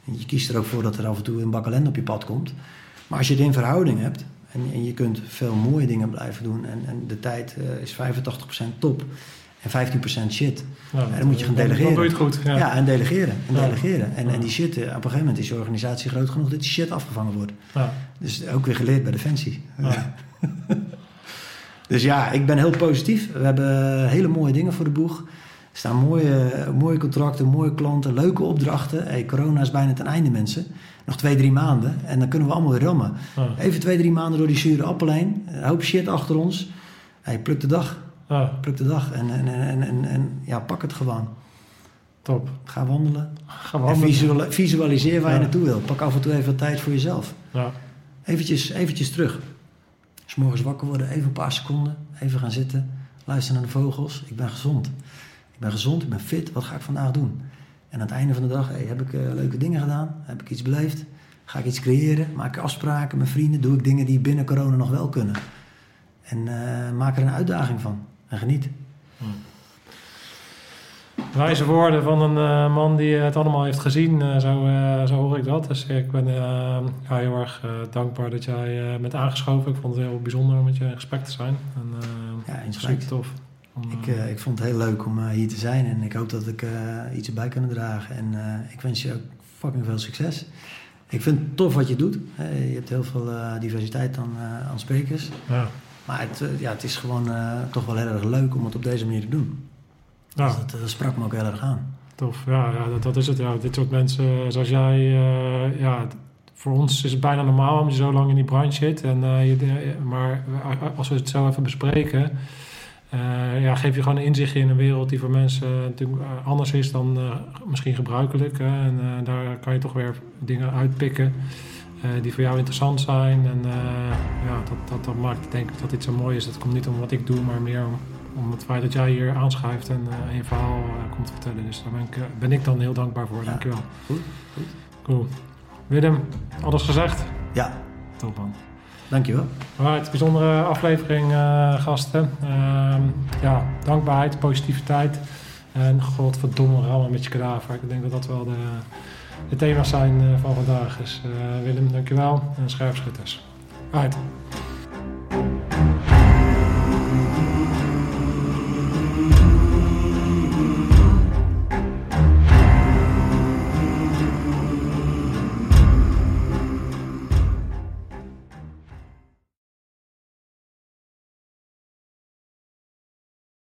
Je kiest er ook voor dat er af en toe een bak ellende op je pad komt. Maar als je het in verhouding hebt en, en je kunt veel mooie dingen blijven doen en, en de tijd is 85% top en 15% shit, ja, dan moet je gaan delegeren. Dan doe je het goed. Ja, ja en delegeren. En, delegeren. En, en die shit, eh, op een gegeven moment is je organisatie groot genoeg dat die shit afgevangen wordt. Dus ook weer geleerd bij Defensie. <laughs> dus ja, ik ben heel positief. We hebben hele mooie dingen voor de boeg. Er staan mooie, mooie contracten, mooie klanten, leuke opdrachten. Hey, corona is bijna ten einde, mensen. Nog twee, drie maanden en dan kunnen we allemaal weer rammen. Even twee, drie maanden door die zure appel heen. Een hoop shit achter ons. Hey, pluk de dag. Pluk de dag en, en, en, en, en ja, pak het gewoon. Top. Ga wandelen. Ga wandelen. En visualiseer waar je naartoe wil. Pak af en toe even tijd voor jezelf. Ja. Eventjes, eventjes terug. Als morgens wakker worden, even een paar seconden. Even gaan zitten. Luister naar de vogels. Ik ben gezond. Ik ben gezond, ik ben fit, wat ga ik vandaag doen? En aan het einde van de dag, hey, heb ik uh, leuke dingen gedaan? Heb ik iets beleefd? Ga ik iets creëren? Maak ik afspraken met vrienden? Doe ik dingen die binnen corona nog wel kunnen? En uh, maak er een uitdaging van. En geniet. Hmm. Wijze woorden van een uh, man die het allemaal heeft gezien, uh, zo, uh, zo hoor ik dat. Dus ik ben ja, heel erg dankbaar dat jij bent aangeschoven. Ik vond het heel bijzonder om met je in gesprek te zijn. En, ja, super tof. Ik, ik vond het heel leuk om hier te zijn en ik hoop dat ik iets erbij kan dragen. En ik wens je ook fucking veel succes. Ik vind het tof wat je doet. je hebt heel veel diversiteit aan, aan sprekers. Ja. Maar het, ja, het is gewoon toch wel heel erg leuk om het op deze manier te doen. Ja. Dus dat, dat, sprak me ook heel erg aan. Tof, ja, ja dat, dat is het. Ja. Dit soort mensen zoals jij, ja, voor ons is het bijna normaal omdat je zo lang in die branche zit. En, je, maar als we het zo even bespreken uh, ja, geef je gewoon een inzicht in een wereld die voor mensen natuurlijk eh, anders is dan misschien gebruikelijk. Hè? En daar kan je toch weer dingen uitpikken die voor jou interessant zijn. En ja, dat, dat, dat maakt denk ik dat dit zo mooi is. Dat komt niet om wat ik doe, maar meer om, om het feit dat jij hier aanschuift en je verhaal komt vertellen. Dus daar ben ik, ben ik dan heel dankbaar voor. Ja. Dankjewel. Goed, goed. Cool. Willem, alles gezegd? Ja. Top man. Dankjewel. Right, bijzondere aflevering, uh, gasten. Uh, ja, dankbaarheid, positiviteit. En godverdomme, allemaal met je kadaver. Ik denk dat dat wel de, de thema's zijn eh, van vandaag is dus, Willem, dankjewel. En schuifschutters. Uit.